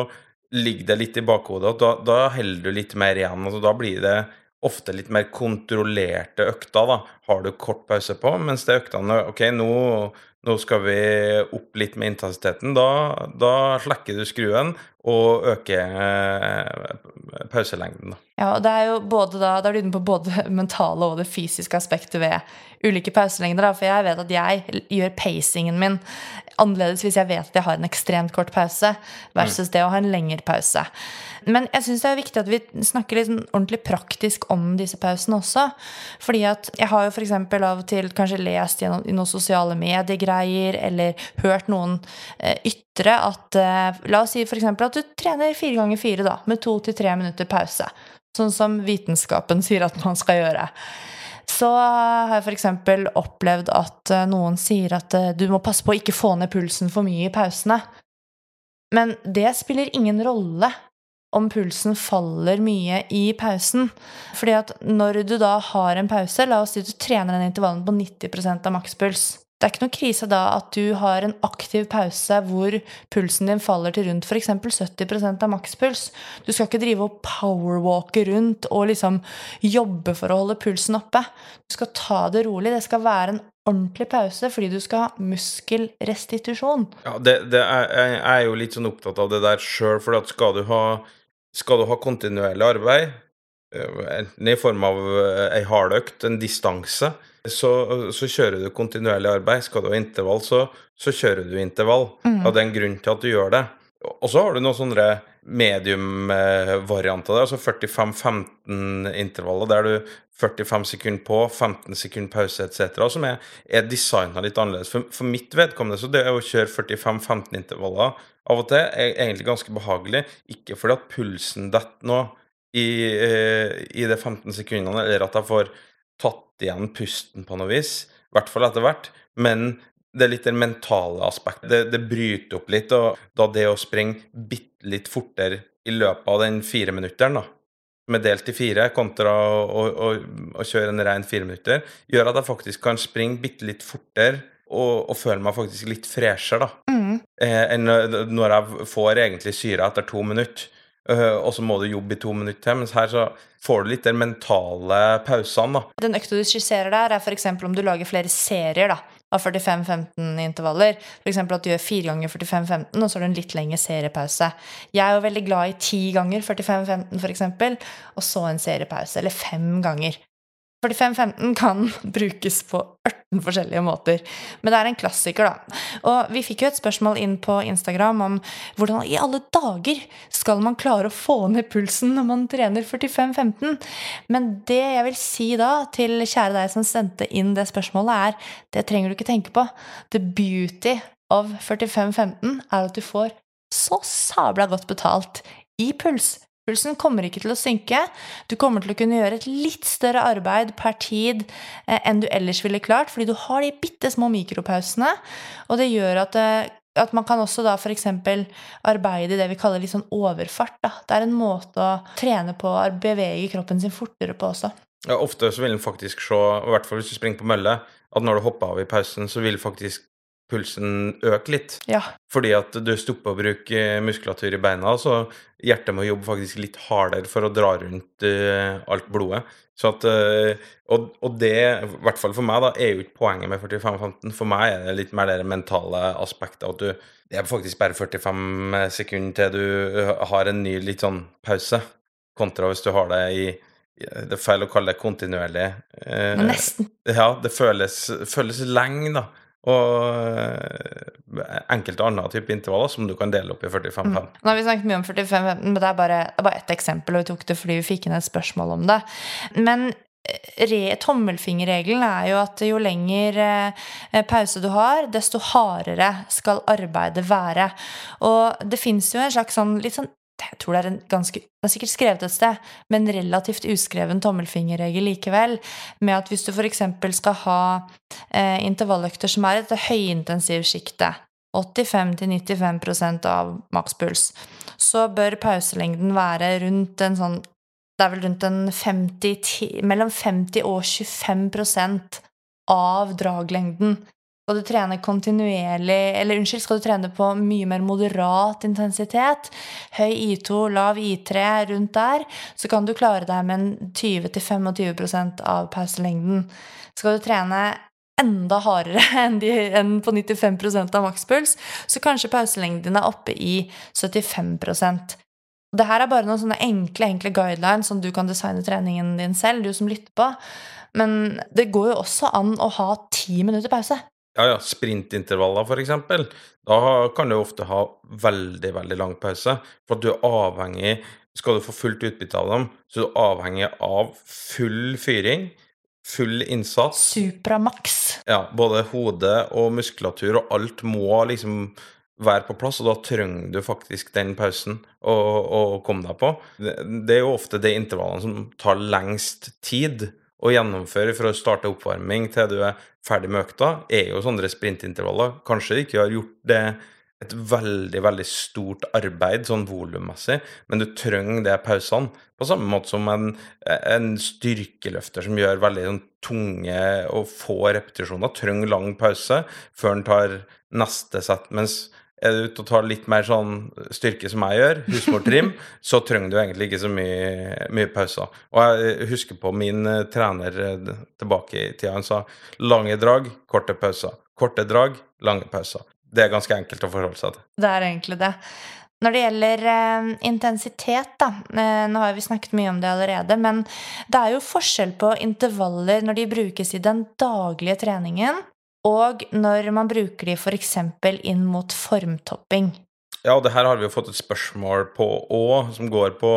ligger det litt i bakhodet og da, da holder du litt mer igjen. Altså, da blir det ofte litt mer kontrollerte økter. da, Har du kort pause på, mens det øktene Ok, nå, nå skal vi opp litt med intensiteten. Da, da slekker du skruen og øker eh, pauselengden. Ja, og det er jo både da, da er du inne på både det mentale og det fysiske aspektet ved ulike pauselengder. Da, for jeg vet at jeg gjør pacingen min annerledes hvis jeg vet at jeg har en ekstremt kort pause, versus det å ha en lengre pause. Men jeg syns det er viktig at vi snakker litt sånn ordentlig praktisk om disse pausene også. Fordi at jeg har jo f.eks. av og til kanskje lest i noen sosiale mediegreier, eller hørt noen eh, ytre at eh, La oss si f.eks. at du trener fire ganger fire, da, med to til tre minutter pause. sånn som vitenskapen sier at man skal gjøre. Så har jeg f.eks. opplevd at eh, noen sier at eh, du må passe på å ikke få ned pulsen for mye i pausene. Men det spiller ingen rolle om pulsen faller mye i pausen. Fordi at når du da har en pause, la oss si du trener den intervallen på 90% av makspuls. Det er ikke noe krise da at du har en aktiv pause hvor pulsen din faller til rundt f.eks. 70% av makspuls. Du skal ikke drive og powerwalke rundt og liksom jobbe for å holde pulsen oppe. Du skal ta det rolig. Det skal være en ordentlig pause fordi du skal ha muskelrestitusjon. Ja, det, det er, jeg er jo litt sånn opptatt av det der sjøl, for at skal du ha skal du ha kontinuerlig arbeid, eh, enten i form av eh, ei hardøkt, en distanse, så, så, kjører du kontinuerlig arbeid. Skal du ha intervall, så, så kjører du intervall. Mm. Av den grunn til at du gjør det. Og så har du noen sånne medium-varianter der, altså 45-15-intervaller, der du 45 sekunder på, 15 sekunder pause etc., som er, er designa litt annerledes. For, for, mitt vedkommende så det å kjøre 45-15-intervaller av og til er egentlig ganske behagelig. Ikke fordi at pulsen detter nå i, eh, i de 15 sekundene, eller at jeg får tatt igjen pusten på noe vis, i hvert fall etter hvert, men det er litt det mentale aspektet. Det, det, bryter opp litt, og da det å springe bitte litt fortere i løpet av den fire minutteren, da, med delt i fire, kontra å, å, å, å kjøre en ren fire minutter, gjør at jeg faktisk kan springe bitte litt fortere og, og føle meg faktisk litt freshere, da. Mm. Eh, enn når jeg får egentlig syre etter to minutter. Uh, og så må du jobbe i to minutter til. Mens her så får du litt den mentale pausene. da. Den økta du skisserer der, er f.eks. om du lager flere serier. da av 45-15 intervaller. F.eks. at du gjør fire ganger 45-15, og så har du en litt lengre seriepause. Jeg er jo veldig glad i ti ganger 45-15, f.eks., og så en seriepause. Eller fem ganger. 45-15 kan brukes på 18 forskjellige måter. Men det er en klassiker, da. Og vi fikk jo et spørsmål inn på Instagram om hvordan i alle dager skal man klare å få ned pulsen når man trener 45-15? Men det jeg vil si da, til kjære deg som sendte inn det spørsmålet, er det trenger du ikke tenke på. The beauty of 45-15 er at du får så sabla godt betalt i puls Pulsen kommer ikke til å synke. Du kommer til å kunne gjøre et litt større arbeid per tid eh, enn du ellers ville klart, fordi du har de bitte små mikropausene. Og det gjør at, eh, at man kan også da f.eks. arbeide i det vi kaller litt sånn overfart. Da. Det er en måte å trene på å bevege kroppen sin fortere på også. Ja, ofte så vil en faktisk se, i hvert fall hvis du springer på mølle, at når du hopper av i pausen, så vil faktisk pulsen øke litt. Ja. Fordi at du stopper å bruke muskulatur i beina, så hjertet må jobbe faktisk litt hardere for å dra rundt uh, alt blodet. Så at, uh, og, og, det, i hvert fall for meg, da, er jo ikke poenget med 45-15. For meg er det litt mer det mentale aspektet. At du, det er faktisk bare 45 sekunder til du eh, har en ny litt sånn pause, kontra hvis du har det i det er feil å kalle det kontinuerlig. Uh, Nesten. Ja, det føles, føles lenge, da. Og eh, enkelte andre type intervaller som du kan dele opp i 45-5. Mm. Nå har vi snakket mye om 45-15, men det er bare, det bare ett eksempel, og vi tok det fordi vi fikk inn et spørsmål om det. Men eh, re, tommelfingerregelen er jo at jo lenger eh, pause du har, desto hardere skal arbeidet være. Og det fins jo en slags sånn litt sånn jeg tror det er en ganske Det er sikkert skrevet et sted, men relativt uskreven tommelfingerregel likevel, med at hvis du f.eks. skal ha eh, intervalløkter som er et høyintensivsjiktet, 85-95% av makspuls, så bør pauselengden være rundt en sånn Det er vel rundt en 50, mellom 50 og 25% av draglengden skal du trene kontinuerlig Eller unnskyld, skal du trene på mye mer moderat intensitet, høy I2, lav I3 rundt der, så kan du klare deg med en 20-25% av pauselengden. Skal du trene enda hardere enn, de, enn på 95% av makspuls, så kanskje pauselengden er oppe i 75% det her er bare noen sånne enkle enkle guidelines som du kan designe treningen din selv, du som lytter på. Men det går jo også an å ha ti minutter pause. Ja, ja, sprintintervaller, eksempel. Da kan du ofte ha veldig, veldig lang pause. For at du er avhengig Skal du få fullt utbytte av dem, så er du avhengig av full fyring, full innsats. Supramaks. Ja, både hode og muskulatur og alt må liksom være på plass, og da trenger du faktisk den pausen å komme deg på. Det, det er jo ofte de intervallene som tar lengst tid å gjennomføre fra å starte oppvarming til du er ferdig med økta, er jo sånne sprintintervaller. Kanskje du ikke har gjort det et veldig, veldig stort arbeid sånn volummessig, men du trenger de pausene. På samme måte som en, en styrkeløfter som gjør veldig sånn, tunge og få repetisjoner, trenger lang pause før han tar neste sett. Mens er du ute og tar litt mer sånn styrke som jeg gjør, husmortrim, så trenger du egentlig ikke så mye, mye pauser. Og jeg husker på min eh, trener eh, tilbake i tida, han sa lange drag, korte pauser. Korte drag, lange pauser. Det er ganske enkelt å forholde seg til. Det er egentlig det. Når det gjelder eh, intensitet, da eh, Nå har vi snakket mye om det allerede, men det er jo forskjell på intervaller når de brukes i den daglige treningen, og når man bruker de f.eks. inn mot formtopping. Ja, og det her har vi jo fått et spørsmål på òg, som går på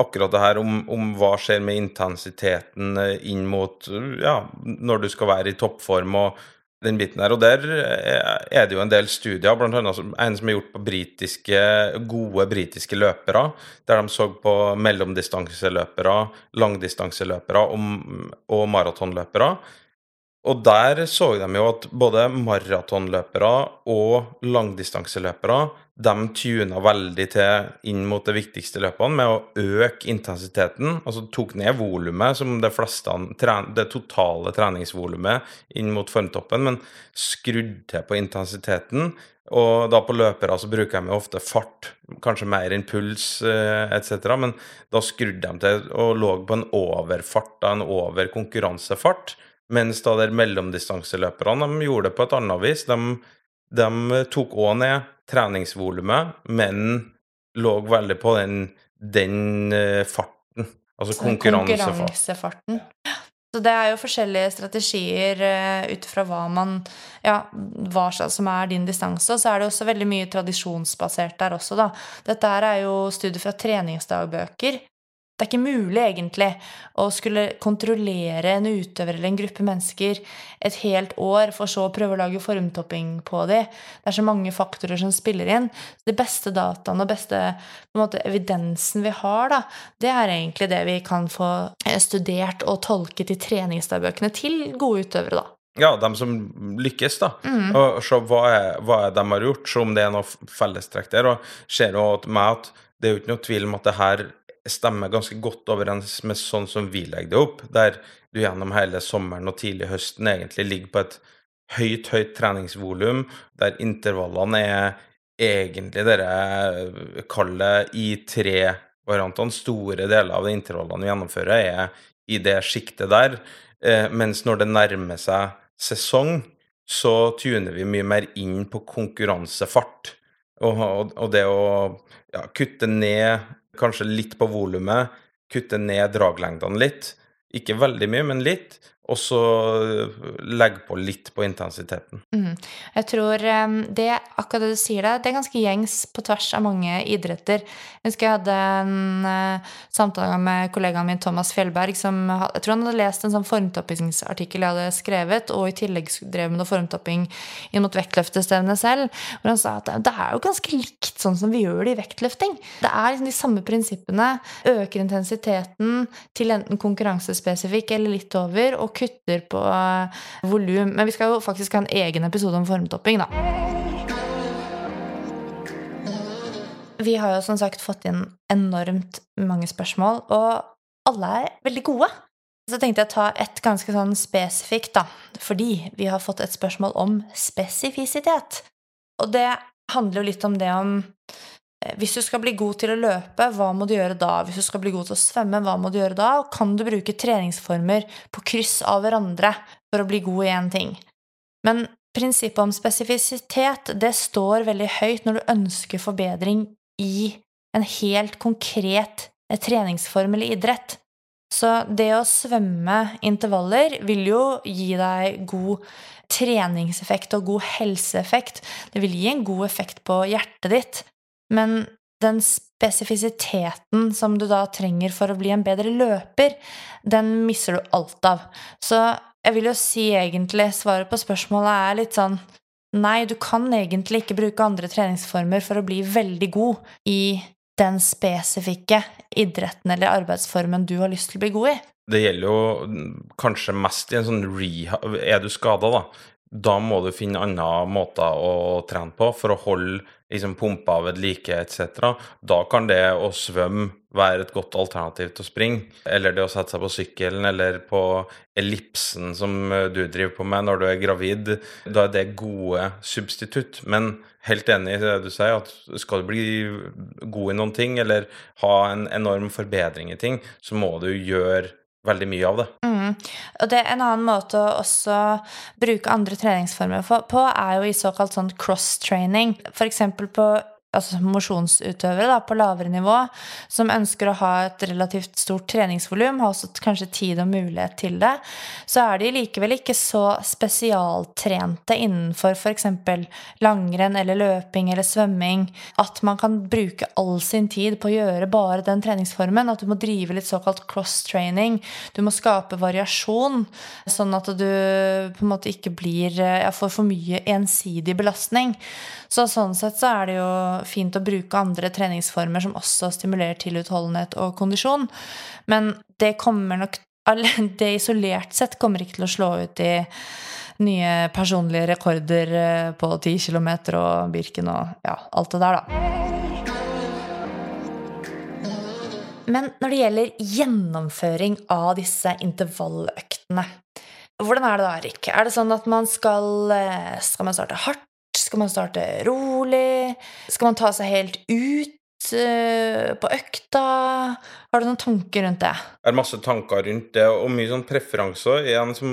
akkurat det her om, om, hva skjer med intensiteten eh, inn mot ja, når du skal være i toppform og den biten der. Og der er det jo en del studier, blant annet en som er gjort på britiske, gode britiske løpere, der de så på mellomdistanseløpere, langdistanseløpere og, og maratonløpere. Og der så de jo at både maratonløpere og langdistanseløpere de tuna veldig til inn mot de viktigste løpene med å øke intensiteten. Altså tok ned volumet, som det fleste det totale treningsvolumet inn mot formtoppen, men skrudde til på intensiteten. Og da på løpere så bruker de ofte fart, kanskje mer enn puls eh, etc., men da skrudde de til og lå på en overfart, en over konkurransefart. Mens da der mellomdistanseløperne de gjorde det på et annet vis. De, de tok òg ned treningsvolumet, men lå veldig på den, den uh, farten. Altså konkurransefarten. konkurransefarten. Så det er jo forskjellige strategier uh, ut fra hva man Ja, hva som er din distanse. Og så er det også veldig mye tradisjonsbasert der også, da. Dette er jo studier fra treningsdagbøker. Det er ikke mulig, egentlig, å skulle kontrollere en utøver eller en gruppe mennesker et helt år, for så å prøve å lage formtopping på dem. Det er så mange faktorer som spiller inn. Det beste dataen og beste måte, evidensen vi har, da, det er egentlig det vi kan få eh, studert og tolket i treningsdagbøkene til gode utøvere, da. Ja, de som lykkes, da. Mm. Og se hva, hva de har gjort, se om det er noe fellestrekk der. Og ser jo meg at det er jo ikke noe tvil om at det her stemmer ganske godt overens med sånn som vi legger det opp, der du gjennom hele sommeren og tidlig høsten egentlig ligger på et høyt, høyt treningsvolum, der intervallene er egentlig dere kaller i tre variantene. Store deler av de intervallene vi gjennomfører, er i det sjiktet der. Eh, mens når det nærmer seg sesong, så tuner vi mye mer inn på konkurransefart. Og, og, og det å ja, kutte ned kanskje litt på volumet, kutte ned draglengdene litt. Ikke veldig mye, men litt og så legge på litt på intensiteten. Mm. Jeg tror um, det, akkurat det du sier der, det er ganske gjengs på tvers av mange idretter. Jeg husker jeg hadde en uh, samtale med kollegaen min Thomas Fjellberg, som jeg tror han hadde lest en sånn formtoppingsartikkel jeg hadde skrevet, og i tillegg drev med noe formtopping inn mot vektløftestevnet selv, hvor han sa at det er jo ganske likt sånn som vi gjør det i vektløfting. Det er liksom de samme prinsippene. Øker intensiteten til enten konkurransespesifikk eller litt over. og kutter på volum. Men vi skal jo faktisk ha en egen episode om formtopping, da. Vi har jo som sagt fått inn enormt mange spørsmål, og alle er veldig gode. Så tenkte jeg å ta et ganske sånn spesifikt, da, fordi vi har fått et spørsmål om spesifisitet. Og det handler jo litt om det om Eh, hvis du skal bli god til å løpe, hva må du gjøre da? Hvis du skal bli god til å svømme, hva må du gjøre da? Og kan du bruke treningsformer på kryss av hverandre for å bli god i én ting? Men prinsippet om spesifisitet, det står veldig høyt når du ønsker forbedring i en helt konkret eh, treningsform eller idrett. Så det å svømme intervaller vil jo gi deg god treningseffekt og god helseeffekt. Det vil gi en god effekt på hjertet ditt. Men den spesifisiteten som du da trenger for å bli en bedre løper, den misser du alt av. Så jeg vil jo si egentlig svaret på spørsmålet er litt sånn nei, du kan egentlig ikke bruke andre treningsformer for å bli veldig god i den spesifikke idretten eller arbeidsformen du har lyst til å bli god i. Det gjelder jo kanskje mest i en sånn rehab Er du skada, da? Da må du finne andre måter å trene på for å holde liksom pumpa ved like etc. Da kan det å svømme være et godt alternativ til å springe. Eller det å sette seg på sykkelen eller på ellipsen som eh, du driver på med når du er gravid. Da er det gode substitutt. Men helt enig i det du sier, at skal du bli god i noen ting, eller ha en enorm forbedring i ting, så må du gjøre veldig mye av det. Og det En annen måte å også bruke andre treningsformer på, er jo i såkalt sånn cross-training. Eksempel på altså mosjonsutøvere på lavere nivå som ønsker å ha et relativt stort treningsvolum, har også kanskje tid og mulighet til det, så er de likevel ikke så spesialtrente innenfor f.eks. langrenn eller løping eller svømming at man kan bruke all sin tid på å gjøre bare den treningsformen. At du må drive litt såkalt cross-training. Du må skape variasjon, sånn at du på en måte ikke blir får for mye ensidig belastning. Så sånn sett så er det jo fint å bruke andre treningsformer som også stimulerer til utholdenhet og kondisjon. Men det kommer nok Det isolert sett kommer ikke til å slå ut i nye personlige rekorder eh, på 10 km og Birken og ja, alt det der, da. Men når det gjelder gjennomføring av disse intervalløktene, hvordan er det da, Erik? Er det sånn at man skal eh, Skal man starte hardt? Skal man starte rolig? Skal man ta seg helt ut eh, på økta? Har du noen tanker rundt det? Det er masse tanker rundt det, og mye sånn preferanser. Igjen, som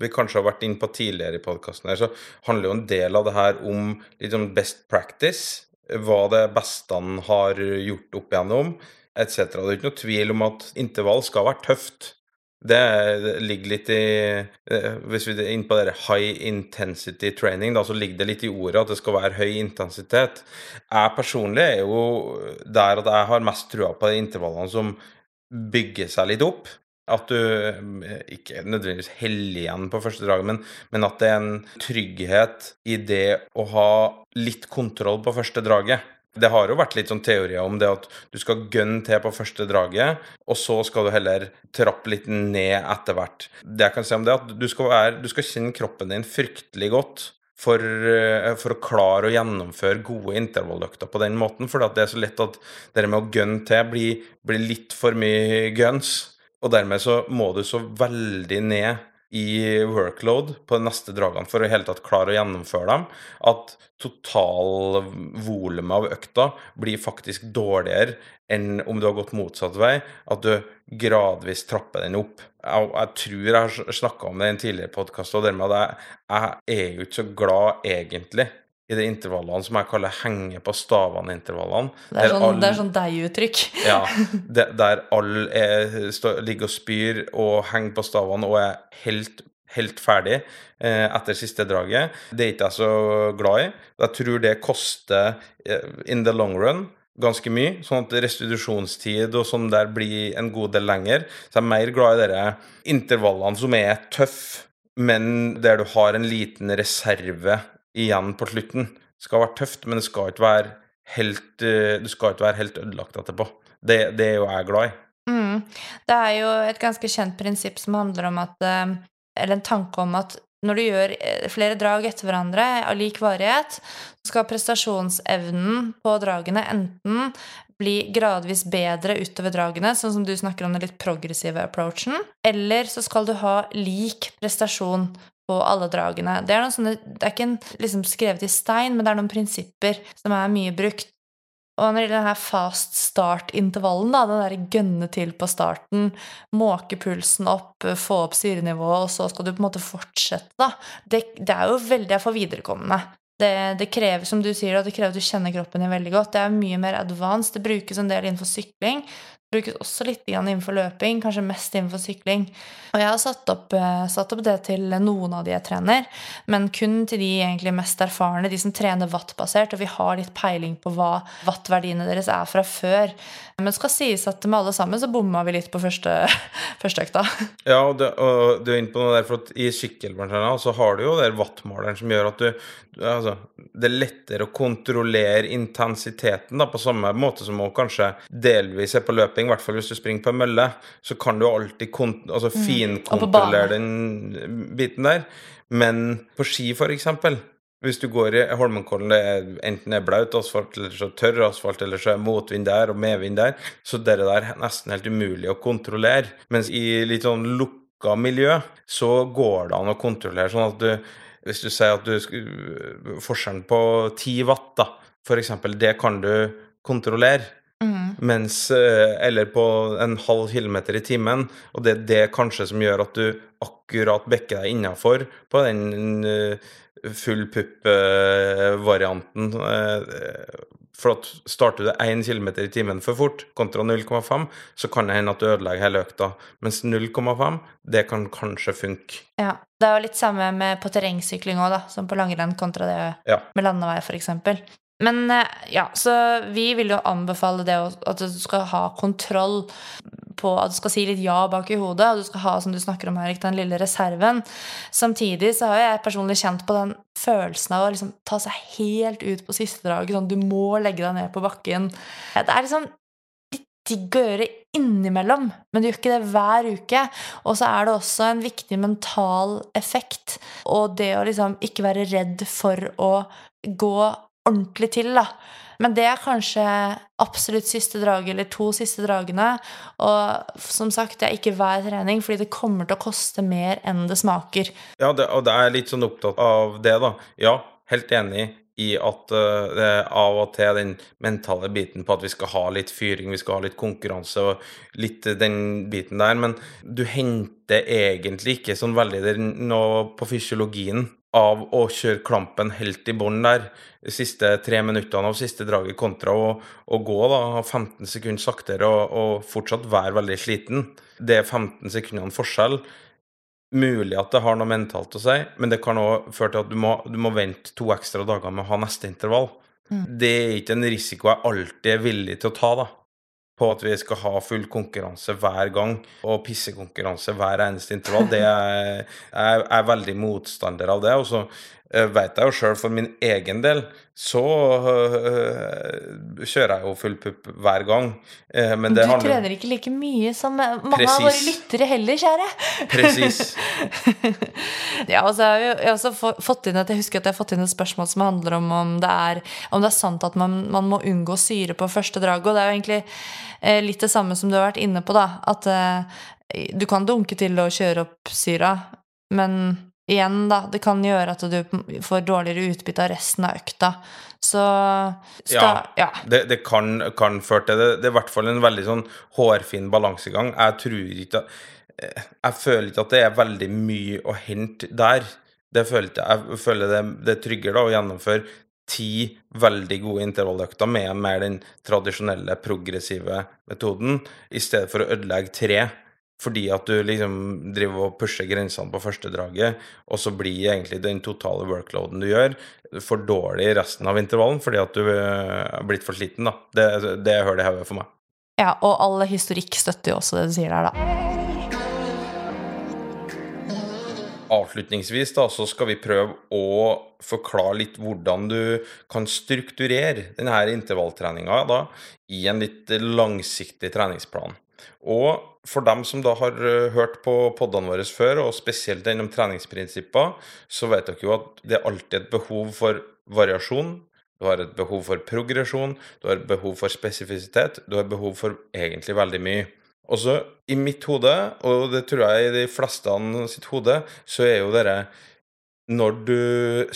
vi kanskje har vært inne på tidligere i podkasten her, så handler jo en del av det her om litt sånn best practice. Hva det beste han har gjort opp igjennom, etc. Det er ikke noe tvil om at intervall skal være tøft. Det ligger litt i eh, Hvis vi er inne på det high intensity training, da, så ligger det litt i ordet at det skal være høy intensitet. Jeg personlig er jo der at jeg har mest trua på de intervallene som bygger seg litt opp. At du eh, ikke nødvendigvis heller igjen på første draget, men, men at det er en trygghet i det å ha litt kontroll på første draget. Det har jo vært litt sånn teorier om det at du skal gønne til på første draget, og så skal du heller trappe litt ned etter hvert. Det jeg kan si om det, er at du skal, være, du skal kjenne kroppen din fryktelig godt for, eh, for å klare å gjennomføre gode intervalløkter på den måten. For det er så lett at det med å gønne til blir, blir litt for mye guns. Og dermed så må du så veldig ned i workload på de neste dragene for å hele tatt klare å gjennomføre dem, at totalvolumet av økta blir faktisk dårligere enn om du har gått motsatt vei, at du gradvis trapper den opp. Jeg, jeg tror jeg har snakka om det i en tidligere podkast, og dermed at jeg, jeg er jo ikke så glad egentlig i de intervallene som jeg kaller henge på stavene-intervallene. Det sånn, all- det er sånn deg-uttrykk. ja, det, der alle er, stå, ligger og spyr og henger på stavene og er helt, helt ferdig eh, etter siste draget. Det er ikke jeg så glad i. Jeg tror det koster eh, in the long run ganske mye, sånn at restitusjonstid og sånn der blir en god del lenger. Så jeg er mer glad i de intervallene som er tøffe, men der du har en liten reserve igjen på slutten. Det skal være tøft, men det skal ikke være helt, eh, du skal ikke være helt ødelagt etterpå. Det, det er jo jeg glad i. Mm. Det er jo et ganske kjent prinsipp som handler om at eh, Eller en tanke om at når du gjør eh, flere drag etter hverandre av lik varighet, så skal prestasjonsevnen på dragene enten bli gradvis bedre utover dragene, sånn som du snakker om den litt progressive approachen, eller så skal du ha lik prestasjon på alle dragene. Det er, noen sånne, det er ikke en, liksom skrevet i stein, men det er noen prinsipper som er mye brukt. Og når det gjelder denne fast start-intervallen, da, den der gønne til på starten, måke pulsen opp, få opp syrenivået, og så skal du på en måte fortsette, da, det, det er jo veldig for viderekommende. Det, det krever, som du sier, det krever at du kjenner kroppen din veldig godt. Det er mye mer advanced. Det brukes en del innenfor sykling. Brukes også litt innenfor løping, kanskje mest innenfor sykling. Og jeg har satt opp, eh, satt opp det til noen av de jeg trener, men kun til de egentlig mest erfarne, de som trener wattbasert, og vi har litt peiling på hva wattverdiene deres er fra før. Men det skal sies at med alle sammen så bomma vi litt på første, første økta. Ja, og, det, og du er inne på noe der, for at i sykkelbransjen så har du jo den wattmåleren som gjør at du altså, Det er lettere å kontrollere intensiteten da, på samme måte som å kanskje delvis er på løping, i hvert fall hvis du springer på en mølle, så kan du alltid kont altså, finkontrollere den biten der. Men på ski, for eksempel, hvis du går i Holmenkollen, det er enten er blaut asfalt, eller så tørr asfalt, eller så er motvind der og medvind der, så det der er nesten helt umulig å kontrollere. Mens i litt sånn lukka miljø, så går det an å kontrollere. Sånn at du Hvis du sier at du Forskjellen på 10 watt, da, for eksempel, det kan du kontrollere. Mm. Mens Eller på en halv kilometer i timen. Og det er det kanskje som gjør at du akkurat bekker deg innafor på den full pupp-varianten. For at starter du 1 km i timen for fort kontra 0,5, så kan det hende at du ødelegger hele økta. Mens 0,5, det kan kanskje funke. Ja. Det er jo litt samme med på terrengsykling òg, da, som på langrenn kontra det ja. med landevei, f.eks. Men ja, så vi vil jo anbefale det at du skal ha kontroll på at du skal si litt ja bak i hodet, og du skal ha som du snakker om Erik, den lille reserven. Samtidig så har jeg personlig kjent på den følelsen av å liksom ta seg helt ut på siste draget. Sånn, du må legge deg ned på bakken. Det er liksom litt digg å gjøre innimellom, men du gjør ikke det hver uke. Og så er det også en viktig mental effekt, og det å liksom ikke være redd for å gå ordentlig til, da. Men det er kanskje absolutt siste drag, eller to siste dragene. Og som sagt, det er ikke hver trening, fordi det kommer til å koste mer enn det smaker. Ja, det, og det er litt sånn opptatt av det, da. Ja, helt enig i at uh, av og til den mentale biten på at vi skal ha litt fyring, vi skal ha litt konkurranse og litt den biten der, men du henter egentlig ikke sånn veldig noe på fysiologien av å kjøre klampen helt i bånn der de siste tre minuttene av siste draget, kontra å, å gå da 15 sekunder saktere og, og, fortsatt være veldig sliten. Det er 15 sekundene forskjell. Mulig at det har noe mentalt å si, men det kan òg føre til at du må, du må, vente to ekstra dager med å ha neste intervall. Mm. Det er ikke en risiko jeg alltid er villig til å ta, da på at vi skal ha full konkurranse hver gang og pissekonkurranse hver eneste intervall. Det er, jeg er veldig motstander av det. Og så Eh, vet jeg jo sjøl for min egen del, så uh, kjører jeg jo full pupp hver gang. Uh, men det du handler... trener ikke like mye som mange Precis. av våre lyttere heller, kjære. Presis. ja, og så har jeg, også fått inn et, jeg husker at jeg har fått inn et spørsmål som handler om om det er, om det er sant at man, man, må unngå syre på første drag. Og det er jo egentlig litt det samme som du har vært inne på, da. At du kan dunke til å kjøre opp syra, men igjen, da, det kan gjøre at du får dårligere utbytte av resten av økta. Så skal, Ja, ja. Det, det, kan, kan føre til det. Det er i hvert fall en veldig sånn hårfin balansegang. Jeg tror ikke Jeg føler ikke at det er veldig mye å hente der. Det føler jeg, føler det, det er tryggere da, å gjennomføre ti veldig gode intervalløkter med mer den tradisjonelle, progressive metoden, i stedet for å ødelegge tre fordi at du liksom driver og pusher grensene på første draget, og så blir egentlig den totale workloaden du gjør, for dårlig resten av intervallen fordi at du er eh, blitt for sliten. da. Det, det hører det hodet for meg. Ja, og all historikk støtter jo også det du sier der, da. Avslutningsvis da, så skal vi prøve å forklare litt hvordan du kan strukturere denne intervalltreninga i en litt langsiktig treningsplan. Og for dem som da har eh, hørt på podene våre før, og spesielt gjennom om treningsprinsipper, så vet dere jo at det er alltid et behov for variasjon. Du har et behov for progresjon, du har et behov for spesifisitet, du har et behov for egentlig veldig mye. Og så i mitt hode, og det tror jeg i de fleste sitt hode, så er jo dere når du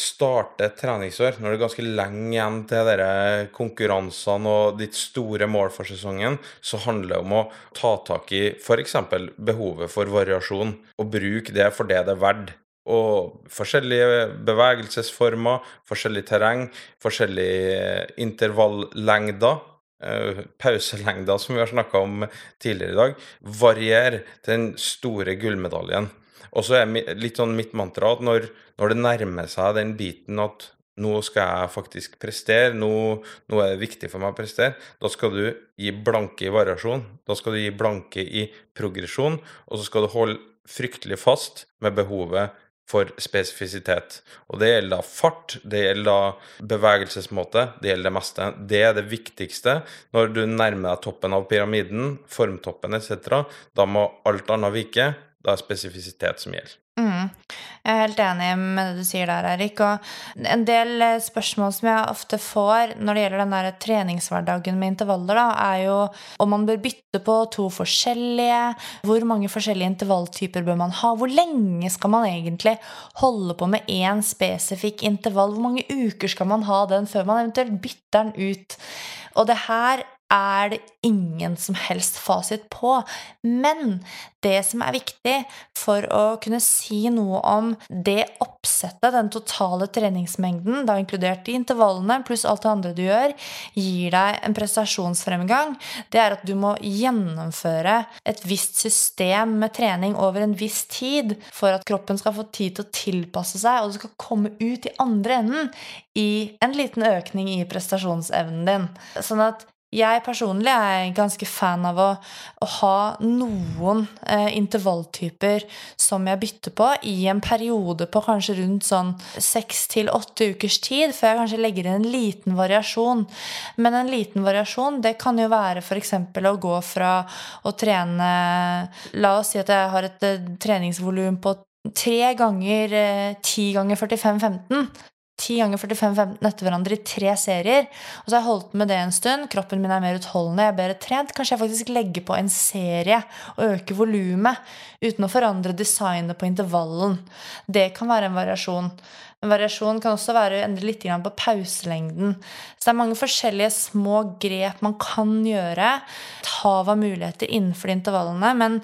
starter et treningsår, når det er ganske lenge igjen til dere konkurransene og ditt store mål for sesongen, så handler det om å ta tak i f.eks. behovet for variasjon, og bruke det for det det er verdt. Og forskjellige bevegelsesformer, forskjellig terreng, forskjellige intervallengder Pauselengder, som vi har snakka om tidligere i dag, varierer til den store gullmedaljen. Og så er litt sånn mitt mantra at når, når det nærmer seg den biten at nå skal jeg faktisk prestere, nå, nå er det viktig for meg å prestere, da skal du gi blanke i variasjon. Da skal du gi blanke i progresjon, og så skal du holde fryktelig fast med behovet for spesifisitet. Og det gjelder da fart, det gjelder da bevegelsesmåte, det gjelder det meste. Det er det viktigste når du nærmer deg toppen av pyramiden, formtoppen etc. Da må alt annet vike. Da er spesifisitet som gjelder. Mm. Jeg er helt enig med det du sier der, Erik. Og en del eh, spørsmål som jeg ofte får når det gjelder den der treningshverdagen med intervaller, da, er jo om man bør bytte på to forskjellige, hvor mange forskjellige intervalltyper bør man ha, hvor lenge skal man egentlig holde på med én spesifikk intervall, hvor mange uker skal man ha den før man eventuelt bytter den ut? Og det her er det ingen som helst fasit på. Men det som er viktig for å kunne si noe om det oppsettet, den totale treningsmengden, da inkludert de intervallene pluss alt det andre du gjør, gir deg en prestasjonsfremgang, det er at du må gjennomføre et visst system med trening over en viss tid for at kroppen skal få tid til å tilpasse seg, og du skal komme ut i andre enden i en liten økning i prestasjonsevnen din. Sånn at jeg personlig er ganske fan av å, å ha noen eh, intervalltyper som jeg bytter på i en periode på kanskje rundt sånn seks til åtte ukers tid, før jeg kanskje legger inn en liten variasjon. Men en liten variasjon, det kan jo være f.eks. å gå fra å trene La oss si at jeg har et eh, treningsvolum på tre ganger eh, 10 ganger 45-15. 10 ganger 45-15 etter hverandre i tre serier. Og så har jeg holdt med det en stund. Kroppen min er mer utholdende, jeg er bedre trent. Kanskje jeg faktisk legger på en serie og øker volumet uten å forandre designet på intervallen. Det kan være en variasjon. En variasjon kan også være å endre litt på pauselengden. Så det er mange forskjellige små grep man kan gjøre. Hav av muligheter innenfor de intervallene. Men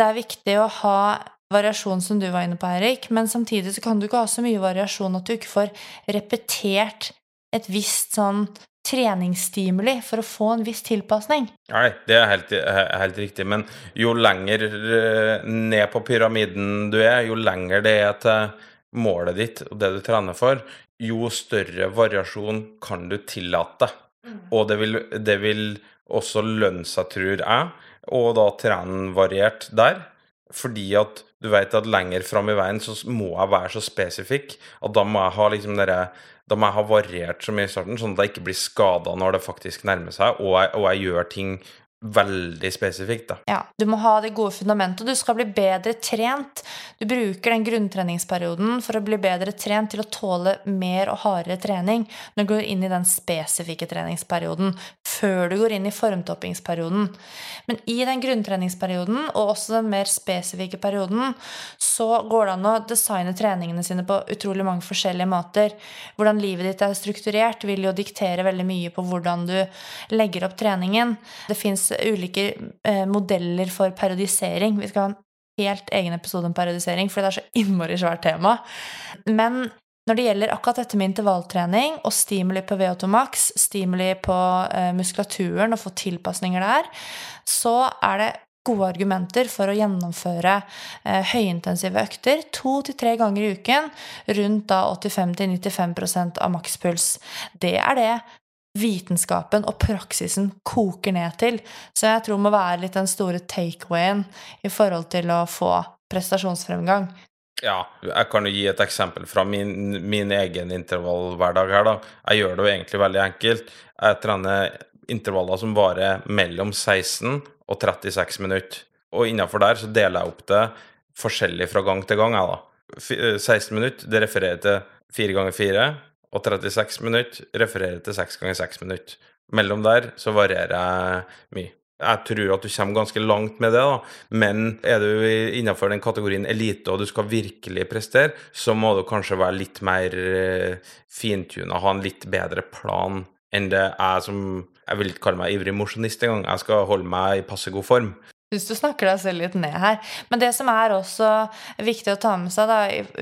det er viktig å ha variasjon som du var inne på, Erik, men samtidig så kan du ikke ha så mye variasjon at du ikke får repetert et visst sånn treningsstimuli for å få en viss tilpasning. Nei, det er helt, helt riktig. Men jo lenger eh, ned på pyramiden du er, jo lenger det er til målet ditt og det du trener for, jo større variasjon kan du tillate. Og det vil, det vil også lønne seg, tror jeg, og da trene variert der. Fordi at du vet at lenger fram i veien så må jeg være så spesifikk at da må jeg ha liksom dere da må jeg ha variert så mye i starten, sånn at jeg ikke blir skada når det faktisk nærmer seg, og jeg, og jeg gjør ting veldig spesifikt, da. Ja, Du må ha det gode fundamentet, du skal bli bedre trent. Du bruker den grunntreningsperioden for å bli bedre trent til å tåle mer og hardere trening når du går inn i den spesifikke treningsperioden, før du går inn i formtoppingsperioden. Men i den grunntreningsperioden, og også den mer spesifikke perioden, så går det an å designe treningene sine på utrolig mange forskjellige måter. Hvordan livet ditt er strukturert, vil jo diktere veldig mye på hvordan du legger opp treningen. Det fins ulike eh, modeller for periodisering. Vi skal ha en helt egen episode om periodisering, for det er så innmari svært tema. Men når det gjelder akkurat dette med intervalltrening og stimuli på VO2 max, stimuli på eh, muskulaturen og få tilpasninger der, så er det gode argumenter for å gjennomføre eh, høyintensive økter to til tre ganger i uken, rundt da 85-95% av makspuls. Det er det vitenskapen og praksisen koker ned til. Så jeg tror må være litt den store takeawayen i forhold til å få prestasjonsfremgang. Ja, jeg kan jo gi et eksempel fra min, min egen intervallhverdag her, da. Jeg gjør det jo egentlig veldig enkelt. Jeg trener intervaller som varer mellom 16 og 36 minutter. Og innafor der så deler jeg opp det forskjellig fra gang til gang, jeg, da. Eh, 16 minutter, det refererer til 4 ganger 4, og 36 minutter refererer til 6 ganger 6 minutter. Mellom der så varierer jeg mye. Jeg tror at du kommer ganske langt med det, da. men er du innenfor den kategorien elite og du skal virkelig prestere, så må du kanskje være litt mer eh, fintuna, ha en litt bedre plan enn det jeg som Jeg vil ikke kalle meg ivrig mosjonist engang. Jeg skal holde meg i passe god form. Hvis du snakker deg selv litt ned her. Men det som er også viktig å ta med seg da,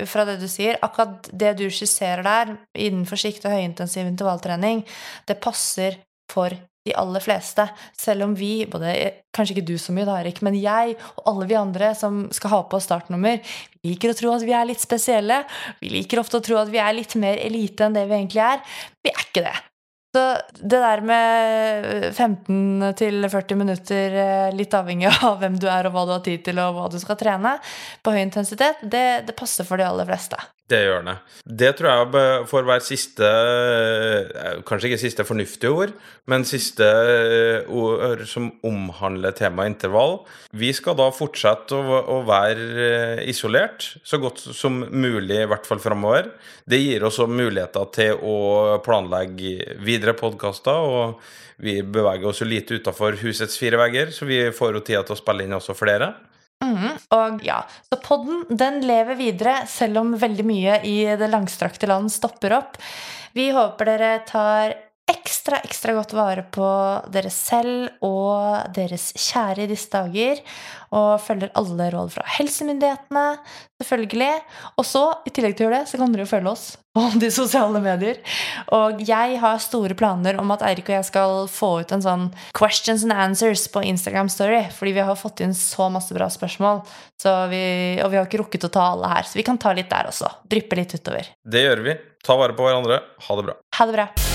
fra det du sier, akkurat det du skisserer der innenfor sikt og høyintensiv intervalltrening, det passer for de aller fleste. Selv om vi, både, kanskje ikke du så mye, da, Erik, men jeg og alle vi andre som skal ha på startnummer, vi liker å tro at vi er litt spesielle. Vi liker ofte å tro at vi er litt mer elite enn det vi egentlig er. Vi er ikke det. Så det der med 15 til 40 minutter, eh, litt avhengig av hvem du er og hva du har tid til og hva du skal trene, på høy intensitet, det, det passer for de aller fleste. Det gjør det. Det tror jeg får være siste eh, Kanskje ikke siste fornuftige ord, men siste eh, ord som omhandler temaet intervall. Vi skal da fortsette å, være eh, isolert så godt som mulig, i hvert fall framover. Det gir oss muligheter til å planlegge videre podkaster, og vi beveger oss jo lite utafor husets fire vegger, så vi får jo tida til å spille inn også flere. Mhm, Og ja, Så podden den lever videre, selv om veldig mye i det langstrakte land stopper opp. Vi håper dere tar ekstra, ekstra godt vare på dere selv og deres kjære i disse dager. Og følger alle råd fra helsemyndighetene, selvfølgelig. Og så, i tillegg til å gjøre det, så kan dere jo følge oss på de sosiale medier. Og jeg har store planer om at Eirik og jeg skal få ut en sånn questions and answers på Instagram Story. Fordi vi har fått inn så masse bra spørsmål, så vi, og vi har ikke rukket å ta alle her. Så vi kan ta litt der også. Dryppe litt utover. Det gjør vi. Ta vare på hverandre. Ha det bra. Ha det bra.